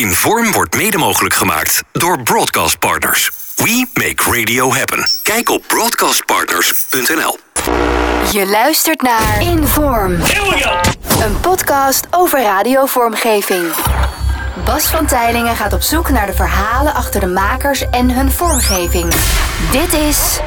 Inform wordt mede mogelijk gemaakt door Broadcast Partners. We make radio happen. Kijk op broadcastpartners.nl. Je luistert naar Inform. Een podcast over radiovormgeving. Bas van Tijlingen gaat op zoek naar de verhalen achter de makers en hun vormgeving. Dit is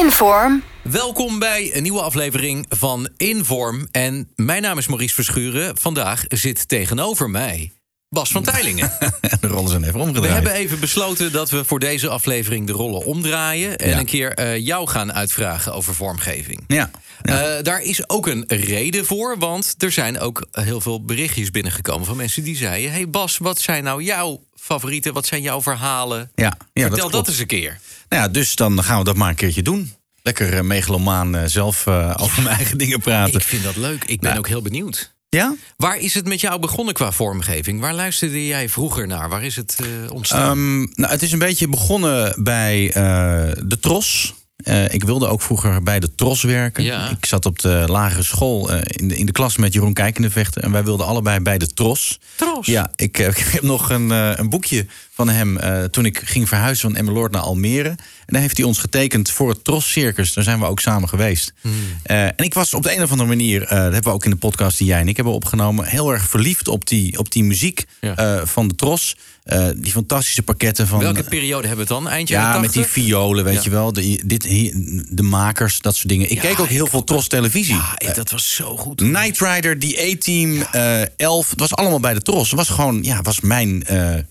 Inform. Welkom bij een nieuwe aflevering van Inform. En mijn naam is Maurice Verschuren. Vandaag zit tegenover mij Bas van Tijlingen. de rollen zijn even omgedraaid. We hebben even besloten dat we voor deze aflevering de rollen omdraaien. En Ja. een keer eh, jou gaan uitvragen over vormgeving. Ja. Eh, daar is ook een reden voor, want er zijn ook heel veel berichtjes binnengekomen van mensen die zeiden: Hey Bas, wat zijn nou jouw favorieten? Wat zijn jouw verhalen? Ja, ja, Vertel dat eens een keer. Nou ja, dus dan gaan we dat maar een keertje doen. Lekker eh, megalomaan zelf over mijn eigen dingen praten. Ik vind dat leuk. Ik ben Nou. ook heel benieuwd. Ja? Waar is het met jou begonnen qua vormgeving? Waar luisterde jij vroeger naar? Waar is het eh, ontstaan? Ehm, nou, het is een beetje begonnen bij eh, de Tros. Eh, ik wilde ook vroeger bij de Tros werken. Ja. Ik zat op de lagere school in, de, in de klas met Jeroen Kijkendevechten. En wij wilden allebei bij de Tros. Tros? Ja, ik, ik heb nog een, een boekje van hem eh, toen ik ging verhuizen van Emmeloord naar Almere. En daar heeft hij ons getekend voor het Tros Circus. Daar zijn we ook samen geweest. Hmm. Eh, en ik was op de een of andere manier, eh, dat hebben we ook in de podcast die jij en ik hebben opgenomen, heel erg verliefd op die, op die muziek Ja. van de Tros. Die fantastische pakketten van. Welke periode hebben we het dan? Eind Ja, met die 80? violen, weet Ja. je wel. De, dit, de makers, dat soort dingen. Ik Ja, keek ook heel veel Tros televisie. Ja, dat was zo goed. Knight Rider, die A-Team, 11. Het was allemaal bij de Tros. Het was gewoon, ja, was mijn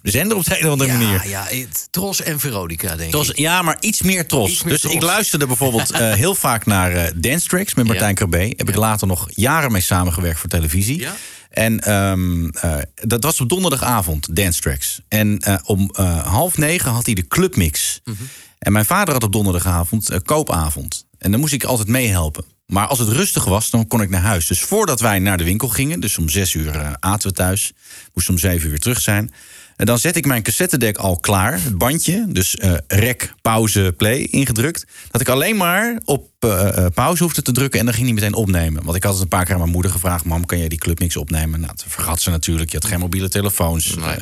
zender op de manier. Ja, ja het, Tros en Veronica, denk Tros, ik. ja, maar iets meer Tros. Iets meer dus Tros. ik luisterde bijvoorbeeld eh, heel vaak naar eh, Dance Tracks met Martijn Ja. Krabbe. Heb ik later nog jaren mee samengewerkt voor televisie. Ja? En ehm, eh, dat was op donderdagavond, Dance Tracks. En om half negen had hij de clubmix. Mhm. En mijn vader had op donderdagavond koopavond. En dan moest ik altijd meehelpen. Maar als het rustig was, dan kon ik naar huis. Dus voordat wij naar de winkel gingen, dus om zes uur aten we thuis. Moesten om zeven uur weer terug zijn. En dan zet ik mijn cassettedek al klaar, het bandje. Dus eh rec, pauze, play ingedrukt. Dat ik alleen maar op eh, eh, pauze hoefde te drukken en dan ging hij meteen opnemen. Want ik had het een paar keer aan mijn moeder gevraagd: Mam, kan jij die clubmix opnemen? Nou, dat vergat ze natuurlijk. Je had geen mobiele telefoons. Nee.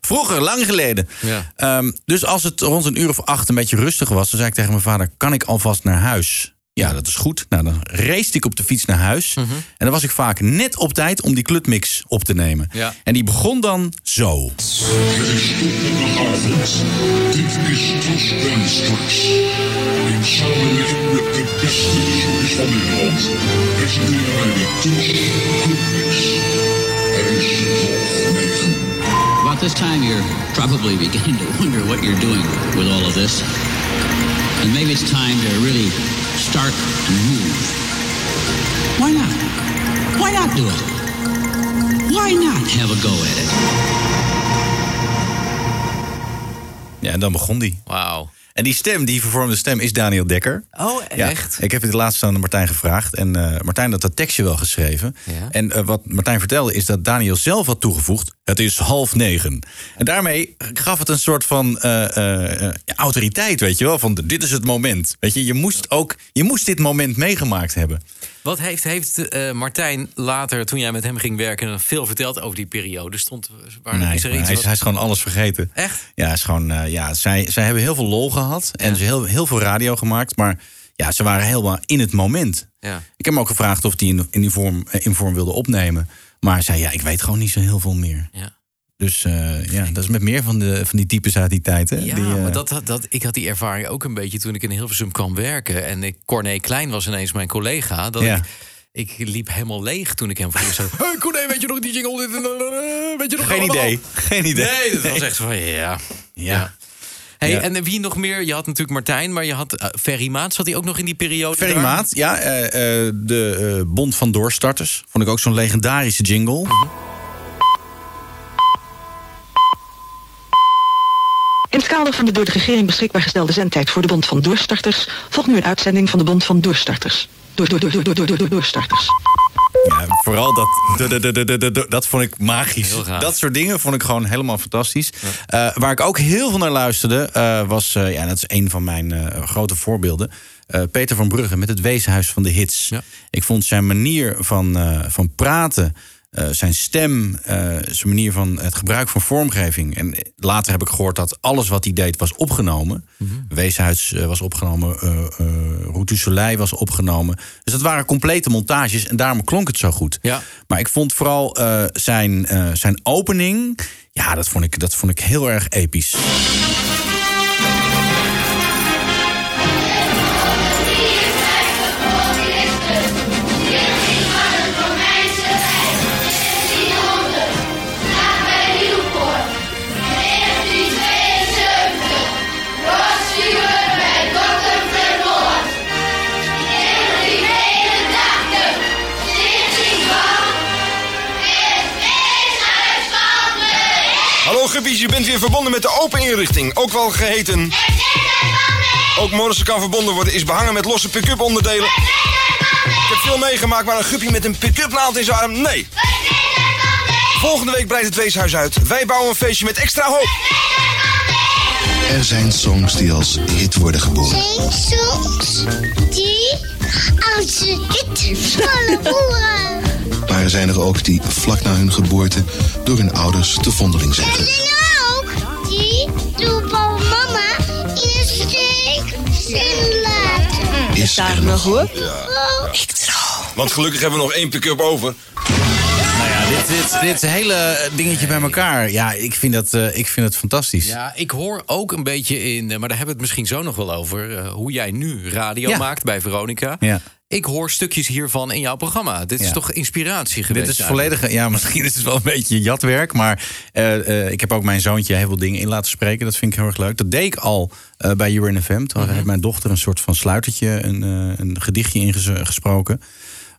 Vroeger, lang geleden. Ja. Ehm, dus als het rond een uur of acht een beetje rustig was, dan zei ik tegen mijn vader: Kan ik alvast naar huis? Ja, dat is goed. Nou, dan race ik op de fiets naar huis. Mhm. En dan was ik vaak net op tijd om die clubmix op te nemen. Ja. En die begon dan zo. About this time, you're probably beginning to wonder what you're doing with all of this. And maybe it's time to really start to move. Why not? Why not do it? Why not have a go at it? Ja, en dan begon die. Wauw. En die stem, die vervormde stem, is Daniel Dekker. Oh, Ja, echt? ik heb het laatst aan Martijn gevraagd. En eh, Martijn had dat tekstje wel geschreven. Ja. En eh, wat Martijn vertelde is dat Daniel zelf had toegevoegd... het is half negen. En daarmee gaf het een soort van eh, eh, eh, autoriteit, weet je wel. Van dit is het moment. Weet je, je moest ook... Je moest dit moment meegemaakt hebben. Wat heeft, heeft Martijn later, toen jij met hem ging werken... veel verteld over die periode? Stond, waar, Nee, is er iets hij, is, wat- hij is gewoon alles vergeten. Echt? Ja, is gewoon, ja zij, zij hebben heel veel lol gehad. En ze heel, heel veel radio gemaakt. Maar ja, ze waren helemaal in het moment. Ja. Ik heb hem ook gevraagd of hij in, in, die vorm, in vorm wilde opnemen. Maar zei, ja, ik weet gewoon niet zo heel veel meer. Ja. Dus eh, ja, dat is met meer van, de, van die types uit die tijd. Hè? Ja, die, eh, maar dat, dat, dat, ik had die ervaring ook een beetje toen ik in Hilversum kwam werken. En ik, Corné Klein was ineens mijn collega. Dat Ja. ik, ik liep helemaal leeg toen ik hem eerst zei... Hey Corné, weet je nog die jingle? Weet je nog Geen allemaal?" idee. Geen idee. Nee, dat was echt van, ja. Ja. Hey. En wie nog meer? Je had natuurlijk Martijn, maar je had uh, Ferry Maat. Zat hij ook nog in die periode? Ferry? Maat, ja. De Bond van Doorstarters. Vond ik ook zo'n legendarische jingle. In het kader van de door de regering beschikbaar gestelde zendtijd voor de Bond van Doorstarters volgt nu een uitzending van de Bond van Doorstarters. Door, door, door, door, door, door, door, doorstarters. Ja, vooral dat, de- de- de- de- de- de- de- dat vond ik magisch. Dat soort dingen vond ik gewoon helemaal fantastisch. Eh, waar ik ook heel veel naar luisterde, eh, was, eh, ja, dat is een van mijn grote voorbeelden. Peter van Brugge met het Weeshuis van de Hits. Ja. Ik vond zijn manier van, van praten eh, zijn stem, eh, zijn manier van het gebruik van vormgeving. En later heb ik gehoord dat alles wat hij deed was opgenomen. Weeshuis eh, was opgenomen, Route Soleil was opgenomen. Dus dat waren complete montages en daarom klonk het zo goed. Ja. Maar ik vond vooral zijn, zijn opening, ja, dat vond, ik, dat vond ik heel erg episch. Guppies, je bent weer verbonden met de open inrichting, ook wel geheten... Ook Morrissen kan verbonden worden, is behangen met losse pick-up onderdelen. Ik heb veel meegemaakt, maar een guppie met een pick-up naald in zijn arm, nee. Volgende week breidt het weeshuis uit. Wij bouwen een feestje met extra hoop. Er zijn songs die als hit worden geboren. Soms die als het volle boeren. Maar er zijn er ook die vlak na hun geboorte door hun ouders te vondeling zijn. Ge- zijn ook die door papa en mama in een steek zijn laten. Is er nog hoop? Oh, Want gelukkig hebben we nog één pick-up over. Nou ja, dit, dit, dit hele dingetje bij elkaar, ja, ik vind dat, eh, ik vind het fantastisch. Ja, ik hoor ook een beetje in, eh, maar daar hebben we het misschien zo nog wel over, eh, hoe jij nu radio Ja. maakt bij Veronica. Ja. Ik hoor stukjes hiervan in jouw programma. Dit is Ja. toch inspiratie geweest? Dit is volledig, ja, misschien is het wel een beetje jatwerk, maar eh, eh, ik heb ook mijn zoontje heel veel dingen in laten spreken. Dat vind ik heel erg leuk. Dat deed ik al eh, bij FM. Toen Mhm. heeft mijn dochter een soort van sluitertje, een, een gedichtje ingesproken.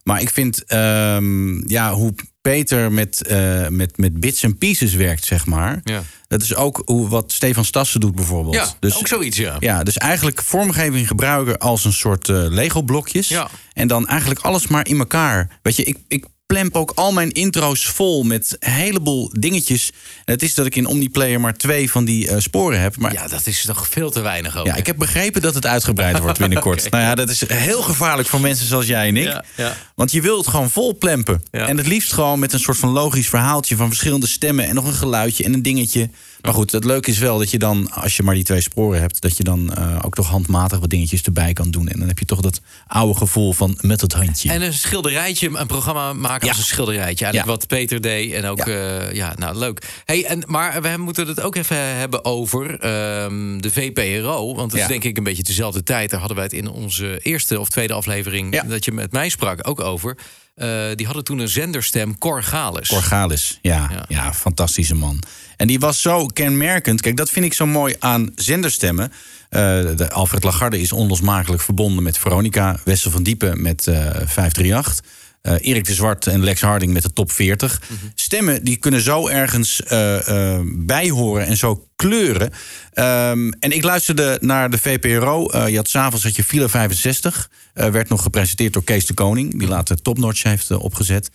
Maar ik vind ehm, ja, hoe Peter met, eh, met, met bits en pieces werkt, zeg maar. Ja. Dat is ook hoe, wat Stefan Stassen doet bijvoorbeeld. Ja, ook zoiets, ja. Ja, dus eigenlijk vormgeving gebruiken als een soort eh, Lego-blokjes. Ja. En dan eigenlijk alles maar in elkaar. Weet je, ik, ik plemp ook al mijn intro's vol met een heleboel dingetjes. En het is dat ik in Omniplayer maar twee van die eh, sporen heb. Maar Ja, dat is toch veel te weinig ook. ja, ik heb begrepen dat het uitgebreid wordt binnenkort. Nou ja, dat is heel gevaarlijk voor mensen zoals jij en ik. Ja, ja. Want je wilt gewoon vol plempen. Ja. En het liefst gewoon met een soort van logisch verhaaltje van verschillende stemmen en nog een geluidje en een dingetje. Maar goed, het leuke is wel dat je dan, als je maar die twee sporen hebt, dat je dan eh, ook toch handmatig wat dingetjes erbij kan doen. En dan heb je toch dat oude gevoel van met het handje. En een schilderijtje, een programma maken Ja. als een schilderijtje. Eigenlijk Ja. wat Peter deed. En ook, ja, ja nou leuk. Hey, en, maar we moeten het ook even hebben over ehm, de VPRO. Want dat is denk ik een beetje dezelfde tijd. Daar hadden wij het in onze eerste of tweede aflevering... Dat je met mij sprak, ook over. Eh, die hadden toen een zenderstem, Cor Galis. Corgalis, ja, Ja. ja. fantastische man. En die was zo kenmerkend. Kijk, dat vind ik zo mooi aan zenderstemmen. Eh, de Alfred Lagarde is onlosmakelijk verbonden met Veronica. Wessel van Diepen met eh 538. Eh, Erik de Zwart en Lex Harding met de top 40. Stemmen die kunnen zo ergens eh, eh, bijhoren en zo kleuren. Ehm, en ik luisterde naar de VPRO. Je had s'avonds had je Fila 65. eh, werd nog gepresenteerd door Kees de Koning. Die later Topnotch heeft opgezet.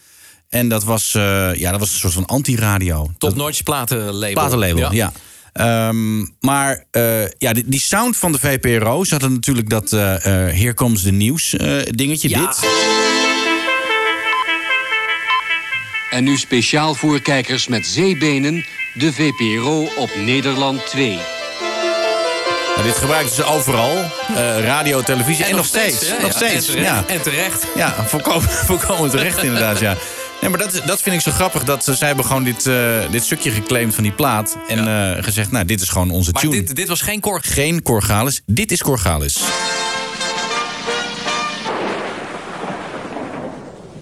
En dat was, ja, dat was een soort van anti-radio. Top Notch platenlabel. Platenlabel, ja. Ehm, maar eh, ja, die, die sound van de VPRO zat er natuurlijk dat eh eh, Here Comes the Nieuws dingetje. Ja. Dit. En nu speciaal voor kijkers met zeebenen, de VPRO op Nederland 2. Nou, dit gebruikten ze overal. Eh, radio, televisie en, nog steeds. hè? nog Ja, steeds. En terecht. ja. En terecht. Ja, volkomen, volkomen terecht inderdaad, ja. Nee, maar dat, dat vind ik zo grappig. Dat ze, zij hebben gewoon dit, eh, dit stukje geclaimd van die plaat. En eh, gezegd, nou, dit is gewoon onze Maar tune. dit, dit was geen Cor Geen Corgalis. Dit is Corgalis.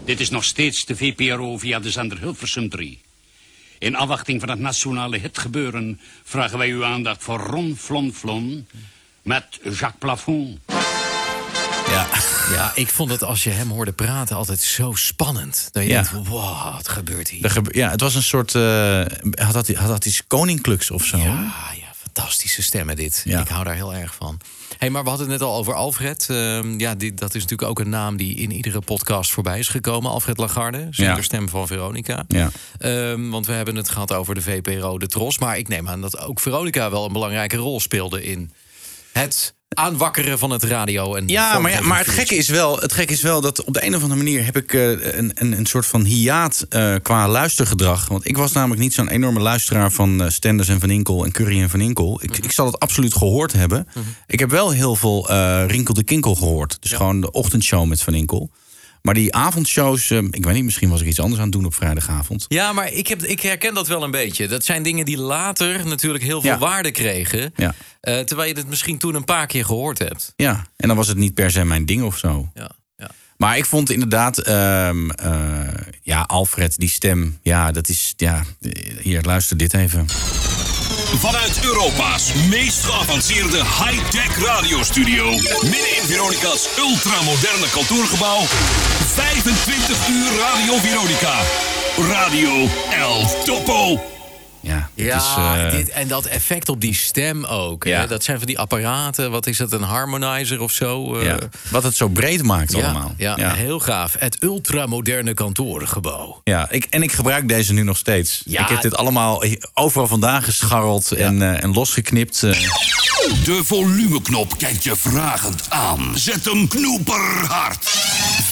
Dit is nog steeds de VPRO via de zender Hilversum 3. In afwachting van het nationale hitgebeuren vragen wij uw aandacht voor Ron Flon Flon met Jacques Plafond. Ja. Ja, ik vond het als je hem hoorde praten altijd zo spannend. Dat je Ja. denkt, wow, wat gebeurt hier? Er gebe- ja, het was een soort... eh, had, dat, had dat iets koninklijks of zo? Ja, ja, fantastische stemmen dit. Ja. Ik hou daar heel erg van. Hey, maar we hadden het net al over Alfred. Ehm, ja, dit, dat is natuurlijk ook een naam die in iedere podcast voorbij is gekomen. Alfred Lagarde, zenderstem van Veronica. Ja. Ehm, want we hebben het gehad over de VPRO, de Tros. Maar ik neem aan dat ook Veronica wel een belangrijke rol speelde in het aanwakkeren van het radio. En Ja, maar, ja, maar het gekke is wel, het gekke is wel dat op de een of andere manier heb ik eh, een, een, een soort van hiaat eh, qua luistergedrag. Want ik was namelijk niet zo'n enorme luisteraar van eh, Stenders en Van Inkel en Curry en Van Inkel. Ik, ik zal het absoluut gehoord hebben. Ik heb wel heel veel Rinkel de Kinkel gehoord. Dus gewoon de ochtendshow met Van Inkel. Maar die avondshows, eh, ik weet niet, misschien was ik iets anders aan het doen op vrijdagavond. Ja, maar ik, heb, ik herken dat wel een beetje. Dat zijn dingen die later natuurlijk heel veel Ja. waarde kregen. Ja. eh, terwijl je het misschien toen een paar keer gehoord hebt. Ja, en dan was het niet per se mijn ding of zo. Ja, ja. Maar ik vond inderdaad, ehm, eh, ja, Alfred, die stem, ja, dat is, ja, hier, luister dit even. Vanuit Europa's meest geavanceerde high-tech radiostudio. Midden in Veronica's ultramoderne kantoorgebouw. 25 uur Radio Veronica. Radio El Topo. Ja, dit Ja, is, eh, dit, en dat effect op die stem ook. Hè? Dat zijn van die apparaten. Wat is het, een harmonizer of zo? eh, ja, wat het zo breed maakt ja, allemaal. Ja, ja. heel gaaf. Het ultramoderne kantoorgebouw. Ja, ik, en ik gebruik deze nu nog steeds. Ja. Ik heb dit allemaal overal vandaan gescharreld en, eh, en losgeknipt. eh. De volumeknop kijkt je vragend aan. Zet hem knoeperhard.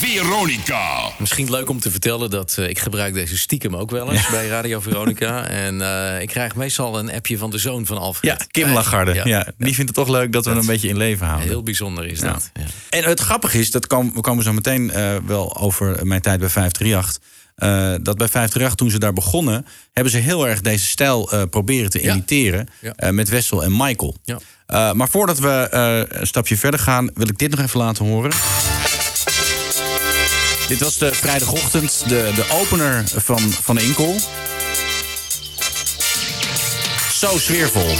Veronica. Misschien leuk om te vertellen dat eh, ik gebruik deze stiekem ook wel eens bij Radio Veronica. en eh, ik krijg meestal een appje van de zoon van Alfred. Ja, Kim Lagarde. Ja, Ja, die vindt het toch leuk dat we hem een beetje in leven houden. Heel bijzonder is dat. Ja. En het grappige is, dat kwam, we komen zo meteen eh, wel over mijn tijd bij 538. eh, dat bij 538, toen ze daar begonnen, hebben ze heel erg deze stijl eh, proberen te Ja. imiteren. Ja. eh, met Wessel en Michael. Ja. Eh, maar voordat we eh, een stapje verder gaan, wil ik dit nog even laten horen. Dit was de vrijdagochtend, de, de opener van, van Inkel. Zo sfeervol.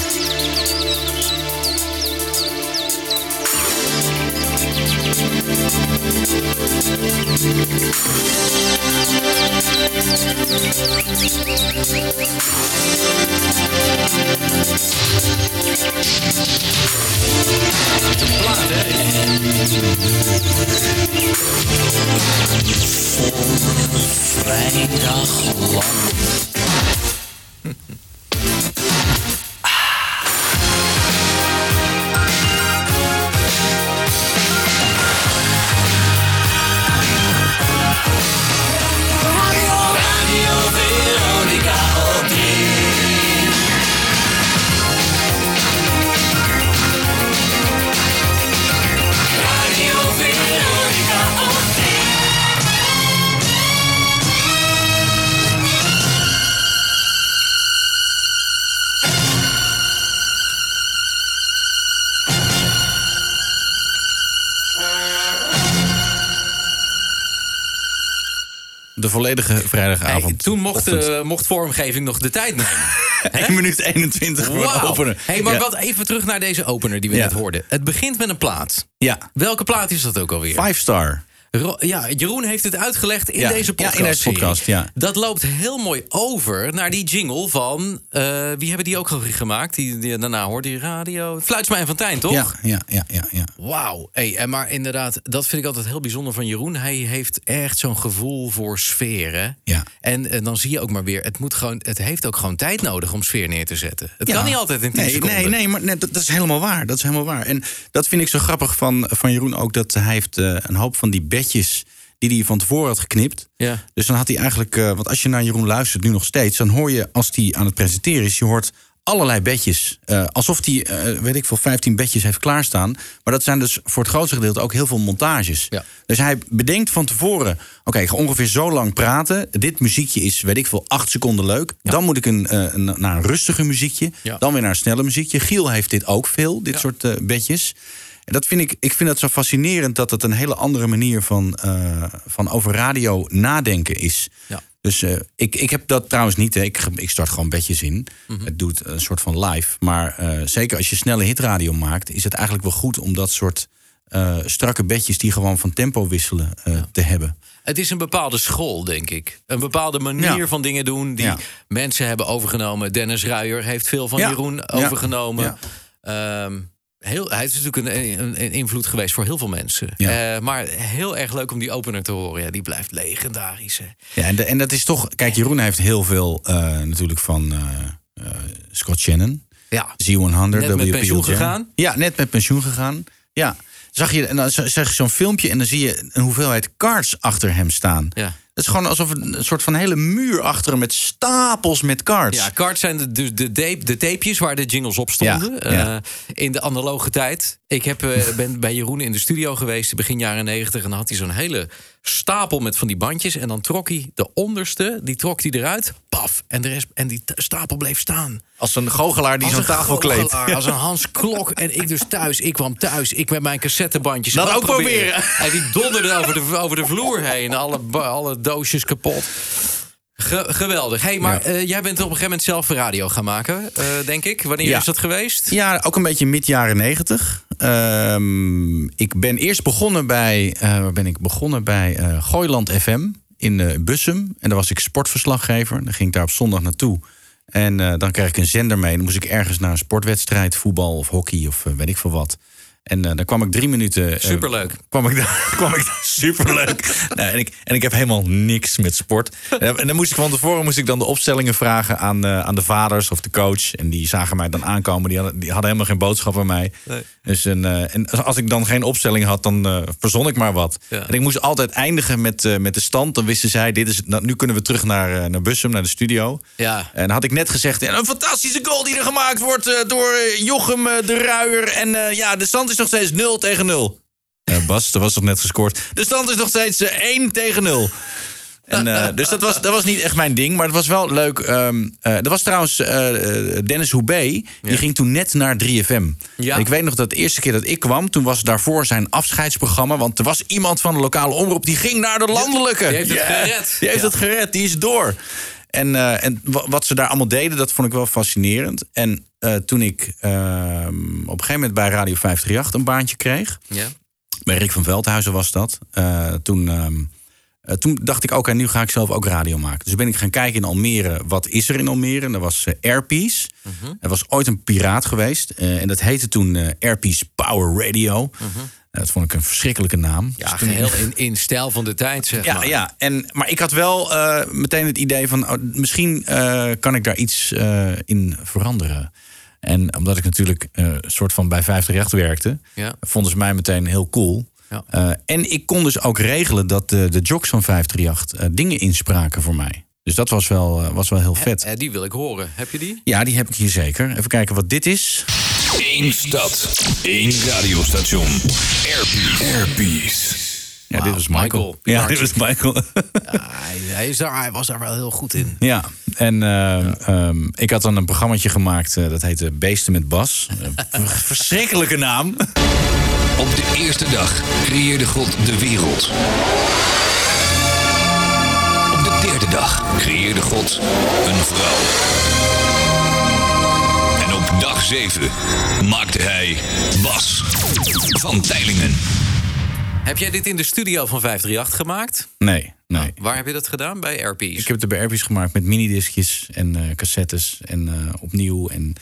Vrijdag lang. Radio volledige vrijdagavond. Hey, toen mocht, eh, mocht vormgeving nog de tijd nemen. 1 minuut 21 voor de opener. Hey, maar Ja. wat even terug naar deze opener die we Ja. net hoorden. Het begint met een plaat. Ja, Welke plaat is dat ook alweer? Five Star. Ro- ja, Jeroen heeft het uitgelegd in Ja, deze ja, podcast. in deze podcast, ja. Dat loopt heel mooi over naar die jingle van... eh, wie hebben die ook al gemaakt? Die, die daarna hoort die radio. Fluitsma en Fontijn, toch? Ja, ja, ja, ja, ja. Wauw. Hey, maar inderdaad, dat vind ik altijd heel bijzonder van Jeroen. Hij heeft echt zo'n gevoel voor sfeer. Hè? Ja. En, en dan zie je ook maar weer, het, moet gewoon, het heeft ook gewoon tijd nodig om sfeer neer te zetten. Het Ja. kan niet altijd in 10 nee, seconden. Nee, nee, maar nee, dat, dat is helemaal waar. Dat is helemaal waar. En dat vind ik zo grappig van, van Jeroen ook. Dat hij heeft eh, een hoop van die bedjes die hij van tevoren had geknipt. Ja. Dus dan had hij eigenlijk... eh, want als je naar Jeroen luistert, nu nog steeds... dan hoor je, als hij aan het presenteren is... je hoort allerlei bedjes. Eh, alsof hij, eh, weet ik veel, 15 bedjes heeft klaarstaan. Maar dat zijn dus voor het grootste gedeelte ook heel veel montages. Ja. Dus hij bedenkt van tevoren... oké, ik ga ongeveer zo lang praten. Dit muziekje is, weet ik veel, acht seconden leuk. Dan moet ik een, een, naar een rustiger muziekje. Dan weer naar een sneller muziekje. Giel heeft dit ook veel, dit soort bedjes. En dat vind ik, ik vind het zo fascinerend... dat het een hele andere manier van, eh, van over radio nadenken is. Ja. Dus eh, ik, ik heb dat trouwens niet. Hè. Ik, ik start gewoon bedjes in. Mhm. Het doet een soort van live. Maar eh, zeker als je snelle hitradio maakt... is het eigenlijk wel goed om dat soort strakke bedjes... die gewoon van tempo wisselen te hebben. Het is een bepaalde school, denk ik. Een bepaalde manier Ja. van dingen doen die mensen hebben overgenomen. Dennis Ruijer heeft veel van. Jeroen overgenomen. Ehm, heel, hij is natuurlijk een, een, een invloed geweest voor heel veel mensen. Ja. Eh, maar heel erg leuk om die opener te horen. Ja, die blijft legendarisch. hè. Ja, en, de- en dat is toch... Kijk, Jeroen heeft heel veel eh, natuurlijk van eh, Scott Shannon. Ja. Z100, Net met pensioen gegaan? Ja, net met pensioen gegaan. Ja. Zag je, en dan zag je zo'n filmpje en dan zie je een hoeveelheid cards achter hem staan. Ja. Het is gewoon alsof een, soort van hele muur achter hem met stapels met cards. Ja, cards zijn de, de, de, de tapejes waar de jingles op stonden. Ja, ja. eh, in de analoge tijd. Ik heb, eh, ben bij Jeroen in de studio geweest begin jaren negentig. En dan had hij zo'n hele stapel met van die bandjes. En dan trok hij de onderste, die trok hij eruit. Paf. En, de rest, en die stapel bleef staan. Als een goochelaar die zo'n tafel kleedt. Als een Hans Klok. En ik dus thuis. Ik kwam thuis. Ik met mijn cassettebandjes. Dat ook proberen. En die donderde over de, over de vloer heen. Alle, alle doosjes kapot. Ge- geweldig. Hey, maar eh, jij bent op een gegeven moment zelf radio gaan maken, eh, denk ik. Wanneer Ja. is dat geweest? Ja, ook een beetje mid jaren negentig. Ehm, ik ben eerst begonnen bij, eh, waar ben ik begonnen bij eh Gooiland FM in eh, Bussum. En daar was ik sportverslaggever. Dan ging ik daar op zondag naartoe. En dan kreeg ik een zender mee. Dan moest ik ergens naar een sportwedstrijd, voetbal of hockey of weet ik veel wat. En eh, dan kwam ik drie minuten. eh, Superleuk. kwam ik daar, kwam ik daar superleuk. nou, en, ik, en ik heb helemaal niks met sport. En, en dan moest ik van tevoren moest ik dan de opstellingen vragen aan, eh, aan de vaders of de coach. En die zagen mij dan aankomen. Die hadden, die hadden helemaal geen boodschap aan mij. Nee. Dus een, eh, en als ik dan geen opstelling had, dan eh, verzon ik maar wat. Ja. En ik moest altijd eindigen met, eh, met de stand. Dan wisten zij, dit is, nou, nu kunnen we terug naar, eh, naar Bussum, naar de studio. Ja. En had ik net gezegd, en een fantastische goal die er gemaakt wordt eh, door eh, Jochem eh, de Ruijer. En eh, ja, de stand is nog steeds 0 tegen 0. Eh, Bas, er was toch net gescoord. De stand is nog steeds eh, 1 tegen 0. En, eh, dus dat was, dat was niet echt mijn ding, maar het was wel leuk. Eh, er was trouwens eh, eh, Dennis Hoebe, die ging toen net naar 3FM. Ja. Ik weet nog dat de eerste keer dat ik kwam, toen was daarvoor zijn afscheidsprogramma. Want er was iemand van de lokale omroep die ging naar de landelijke. Die heeft het gered. Die heeft Ja. het gered, die is door. En, eh, en wa- wat ze daar allemaal deden, dat vond ik wel fascinerend. En eh, toen ik ehm, op een gegeven moment bij Radio 538 een baantje kreeg... Ja. Bij Rick van Veldhuizen was dat. Eh, toen, ehm, eh, toen dacht ik, oké, nu ga ik zelf ook radio maken. Dus ben ik gaan kijken in Almere, wat is er in Almere? En dat was Airpiece. Mhm. Er was ooit een piraat geweest. en dat heette toen Airpiece Power Radio. Eh, dat vond ik een verschrikkelijke naam. Ja, Dus toen- geheel in, in stijl van de tijd, zeg ja, maar. ja. En, maar ik had wel eh, meteen het idee van... oh, misschien eh, kan ik daar iets eh, in veranderen. En omdat ik natuurlijk eh, een soort van bij 538 werkte... Ja. vonden ze mij meteen heel cool. Ja. Eh, en ik kon dus ook regelen dat de, de jocks van 538 eh, dingen inspraken voor mij. Dus dat was wel, was wel heel vet. Eh, die wil ik horen. Heb je die? Ja, die heb ik hier zeker. Even kijken wat dit is. Eén stad, één radiostation. Airpeace. Airpeace. Ja, dit was Michael. Michael. Ja, dit was Michael. Hij, hij, is daar, hij was daar wel heel goed in. Ja, en eh, ehm, ik had dan een programmaatje gemaakt eh, dat heette Beesten met Bas. Een verschrikkelijke naam. Op de eerste dag creëerde God de wereld. Op de derde dag creëerde God een vrouw. En op dag zeven maakte hij Bas van Teilingen. Heb jij dit in de studio van 538 gemaakt? Nee, nee. Waar heb je dat gedaan? Bij Airpiece? Ik heb het bij Airpiece gemaakt met minidiscjes en eh, cassettes en eh, opnieuw. En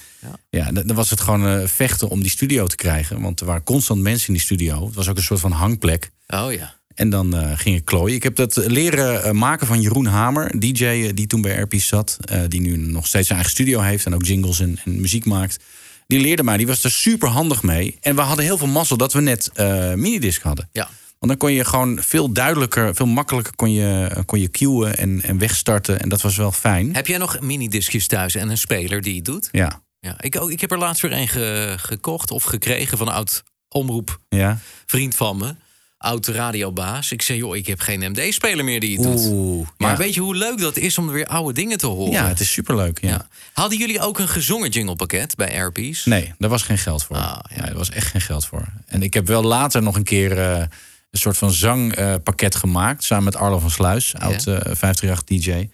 ja, dan dan was het gewoon eh, vechten om die studio te krijgen. Want er waren constant mensen in die studio. Het was ook een soort van hangplek. Oh ja. En dan eh, ging ik klooien. Ik heb dat leren eh, maken van Jeroen Hamer, DJ eh, die toen bij Airpiece zat. die nu nog steeds zijn eigen studio heeft en ook jingles en, en muziek maakt. Die leerde mij, die was er super handig mee. En we hadden heel veel mazzel dat we net minidisc hadden. Ja. Want dan kon je gewoon veel duidelijker, veel makkelijker kon je, kon je cueën en, en wegstarten. En dat was wel fijn. Heb jij nog minidiscjes thuis en een speler die het doet? Ja. Ja, ik, ook, ik heb er laatst weer een ge- gekocht of gekregen van een oud omroep Ja. vriend van me. Oud radiobaas. Ik zei, joh, ik heb geen MD-speler meer die het doet. Oeh, Maar ja. weet je hoe leuk dat is om weer oude dingen te horen? Ja, het is superleuk. Ja. Ja. Hadden jullie ook een gezongen jinglepakket bij Airpiece? Nee, daar was geen geld voor. Ah, ja. Nee, er was echt geen geld voor. En ik heb wel later nog een keer eh, een soort van zangpakket gemaakt. Samen met Arlo van Sluis, oud eh 538 DJ.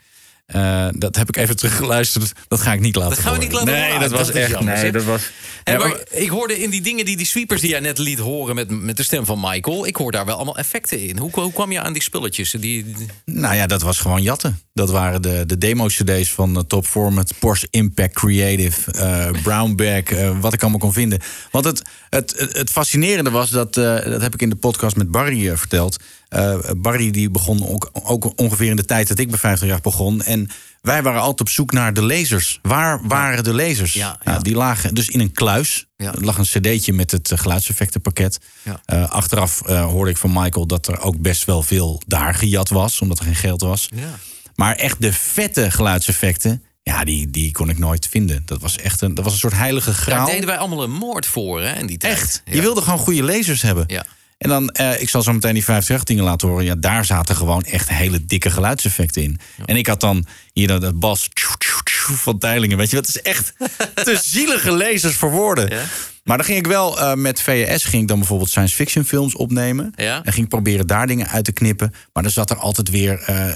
Eh, dat heb ik even teruggeluisterd. Dat ga ik niet laten Dat gaan we niet laten Nee, horen. dat was Dat echt... jammer, Nee, dat was... En Ja, maar, maar- ik hoorde in die dingen, die, die sweepers die jij net liet horen met, met de stem van Michael, ik hoor daar wel allemaal effecten in. Hoe, hoe kwam je aan die spulletjes? Die, die- Nou ja, dat was gewoon jatten. Dat waren de, de demo-cd's van eh, Top Format, Porsche Impact Creative, eh Brownback, eh, wat ik allemaal kon vinden. Want het, het, het, het fascinerende was, dat, eh, dat heb ik in de podcast met Barry verteld. Eh, Barry die begon ook, ook ongeveer in de tijd dat ik bij 50 jaar begon. En wij waren altijd op zoek naar de lasers. Waar waren de lasers? Ja, Nou, die lagen dus in een kluis. Ja. Er lag een cd'tje met het eh, geluidseffectenpakket. Ja. Eh, achteraf hoorde ik van Michael dat er ook best wel veel daar gejat was. Omdat er geen geld was. Ja. Maar echt de vette geluidseffecten... Ja, die, die kon ik nooit vinden. Dat was echt een, dat was een soort heilige Daar graal. deden wij allemaal een moord voor, hè, in die tijd. Echt. Ja. Je wilde gewoon goede lasers hebben. Ja. En dan, eh, ik zal zo meteen die 50 dingen laten horen. Ja, daar zaten gewoon echt hele dikke geluidseffecten in. En ik had dan hier dat, dat bas tjoe, tjoe, tjoe van Teilingen. Weet je, dat is echt te zielige lasers voor woorden. Ja. Maar dan ging ik wel eh, met VS ging ik dan bijvoorbeeld science fiction films opnemen. Ja. En ging ik proberen daar dingen uit te knippen. Maar dan zat er altijd weer eh,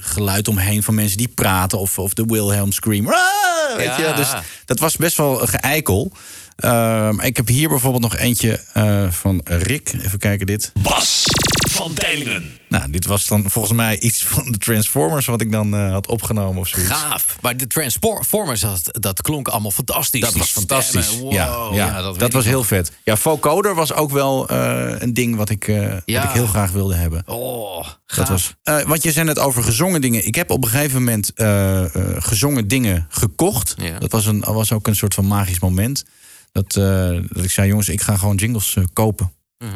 geluid omheen van mensen die praten. Of, of de Wilhelm scream. Ah, weet je? Dus dat was best wel geëikel. Ehm, ik heb hier bijvoorbeeld nog eentje eh, van Rick. Even kijken dit. Bas van Tijlingen. Nou, dit was dan volgens mij iets van de Transformers... wat ik dan eh, had opgenomen of zoiets. Gaaf. Maar de Transformers, dat, dat klonk allemaal fantastisch. Dat Die was fantastisch. wow. ja, ja, dat, was heel vet. Ja, vocoder was ook wel eh, een ding wat ik, wat ik heel graag wilde hebben. Oh, gaaf. Dat was, want je zei net over gezongen dingen. Ik heb op een gegeven moment gezongen dingen gekocht. Dat was, een, was ook een soort van magisch moment. Dat, eh, dat ik zei, jongens, ik ga gewoon jingles eh, kopen.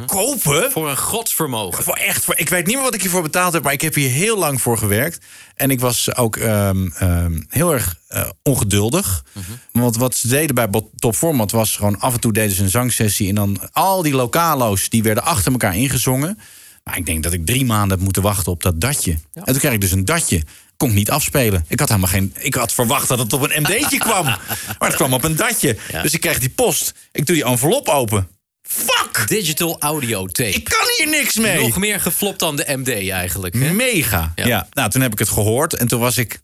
Kopen? Voor een godsvermogen. Voor echt, voor, ik weet niet meer wat ik hiervoor betaald heb, maar ik heb hier heel lang voor gewerkt. En ik was ook ehm, ehm, heel erg eh, ongeduldig. Want wat ze deden bij Top Format was gewoon af en toe deden ze een zangsessie. En dan al die lokalo's die werden achter elkaar ingezongen. Maar ik denk dat ik drie maanden heb moeten wachten op dat datje. En toen kreeg ik dus een datje. Kon ik niet afspelen. Ik had helemaal geen. Ik had verwacht dat het op een MD'tje kwam. Maar het kwam op een datje. Ja. Dus ik kreeg die post. Ik doe die envelop open. Fuck! Digital audio tape. Ik kan hier niks mee. Nog meer geflopt dan de MD eigenlijk. Hè? Mega. Ja. Ja. Nou, toen heb ik het gehoord en toen was ik.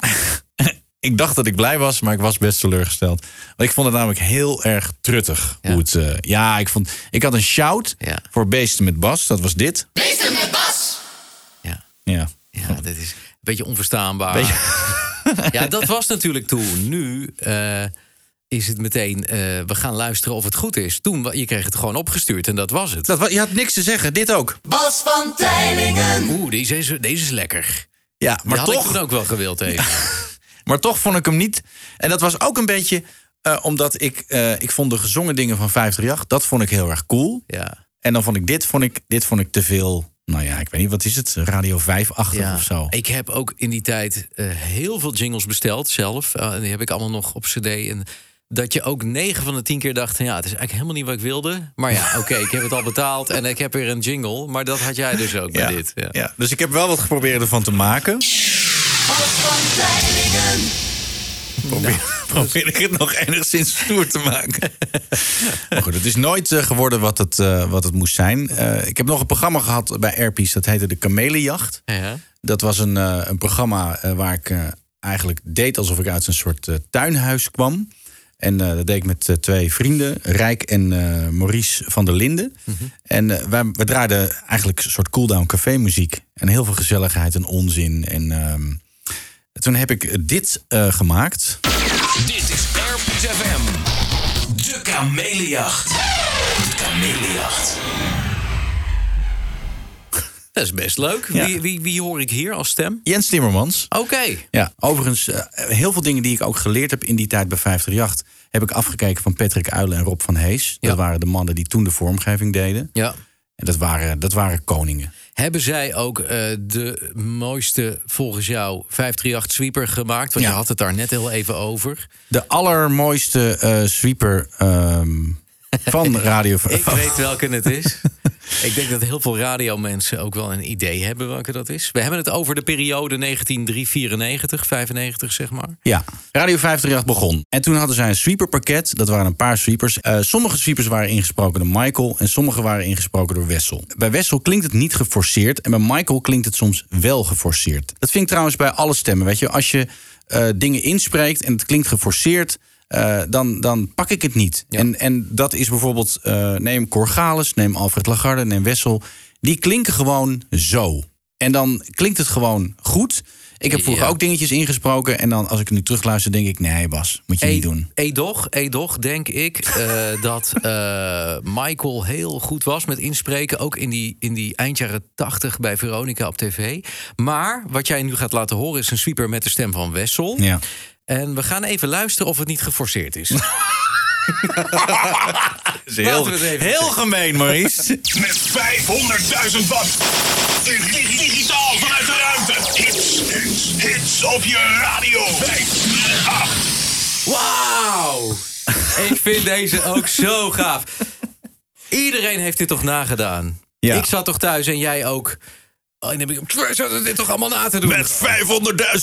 ik dacht dat ik blij was, maar ik was best teleurgesteld. Want ik vond het namelijk heel erg truttig. Ja. Hoe het, eh, ja, ik vond. Ik had een shout Ja. voor Beesten met Bas. Dat was dit. Ja. Ja. ja, dit is beetje onverstaanbaar. Beetje- Ja, dat was natuurlijk toen. Nu eh, is het meteen, eh, we gaan luisteren of het goed is. Toen, je kreeg het gewoon opgestuurd en dat was het. Dat, je had niks te zeggen. Dit ook. Bas van Tijlingen. Oeh, deze is, deze is lekker. Ja, Maar had ik toch. toen ook wel gewild even. Maar toch vond ik hem niet. En dat was ook een beetje eh, omdat ik. eh, ik vond de gezongen dingen van 538. Dat vond ik heel erg cool. Ja. En dan vond ik dit, vond ik, dit vond ik te veel. Nou ja, ik weet niet, wat is het? Radio 5-achtig Ja, of zo. ik heb ook in die tijd eh, heel veel jingles besteld zelf. Eh, en die heb ik allemaal nog op cd. En dat je ook 9 van de 10 keer dacht... ja, het is eigenlijk helemaal niet wat ik wilde. Maar ja, oké, ik heb het al betaald en ik heb weer een jingle. Maar dat had jij dus ook ja, bij dit. Ja. ja. Dus ik heb wel wat geprobeerd ervan te maken. Probeer, probeer ik het nog enigszins stoer te maken. maar goed, het is nooit eh, geworden wat het, eh, wat het moest zijn. Eh, ik heb nog een programma gehad bij Airpiece. Dat heette de Kamelenjacht. Ja. Dat was een, een programma waar ik eigenlijk deed alsof ik uit een soort tuinhuis kwam. En dat deed ik met twee vrienden, Rijk en Maurice van der Linden. En eh, wij, we draaiden eigenlijk een soort cooldown café muziek. En heel veel gezelligheid en onzin. En ehm, toen heb ik dit gemaakt. Dit is Airpeace FM. De kamelenjacht. De kamelenjacht. Dat is best leuk. Ja. Wie, wie, wie hoor ik hier als stem? Jens Timmermans. Oké. Ja, overigens, eh, heel veel dingen die ik ook geleerd heb in die tijd bij 538... heb ik afgekeken van Patrick Uilen en Rob van Hees. Dat Ja. waren de mannen die toen de vormgeving deden. Ja. En dat waren, dat waren koningen. Hebben zij ook eh, de mooiste, volgens jou, 538 sweeper gemaakt? Want Ja. je had het daar net heel even over. De allermooiste eh, sweeper ehm, van Radio... Ik weet welke het is. Ik denk dat heel veel radiomensen ook wel een idee hebben welke dat is. We hebben het over de periode 1994, 95 zeg maar. Ja, Radio 538 begon. En toen hadden zij een sweeperpakket. Dat waren een paar sweepers. Eh, sommige sweepers waren ingesproken door Michael... en sommige waren ingesproken door Wessel. Bij Wessel klinkt het niet geforceerd... en bij Michael klinkt het soms wel geforceerd. Dat vind ik trouwens bij alle stemmen. Weet je, als je eh, dingen inspreekt en het klinkt geforceerd... eh, dan, dan pak ik het niet. En, en dat is bijvoorbeeld... eh, neem Corgalis, neem Alfred Lagarde, neem Wessel. Die klinken gewoon zo. En dan klinkt het gewoon goed. Ik heb vroeger Ja. ook dingetjes ingesproken. En dan als ik nu terugluister, denk ik... Nee, Bas, moet je niet doen. Edoch, Edoch, denk ik eh, dat Michael heel goed was met inspreken. Ook in die, in die eind jaren tachtig bij Veronica op tv. Maar wat jij nu gaat laten horen is een sweeper met de stem van Wessel. Ja. En we gaan even luisteren of het niet geforceerd is. is heel, heel gemeen, Maurice. Met 500.000 watt. Dig- Digitaal vanuit de ruimte. Hits, hits, hits op je radio. 538. Wauw! ik vind deze ook zo gaaf. Iedereen heeft dit toch nagedaan? Ja. Ik zat toch thuis en jij ook. Oh, en dan heb ik dit toch allemaal na te doen? Met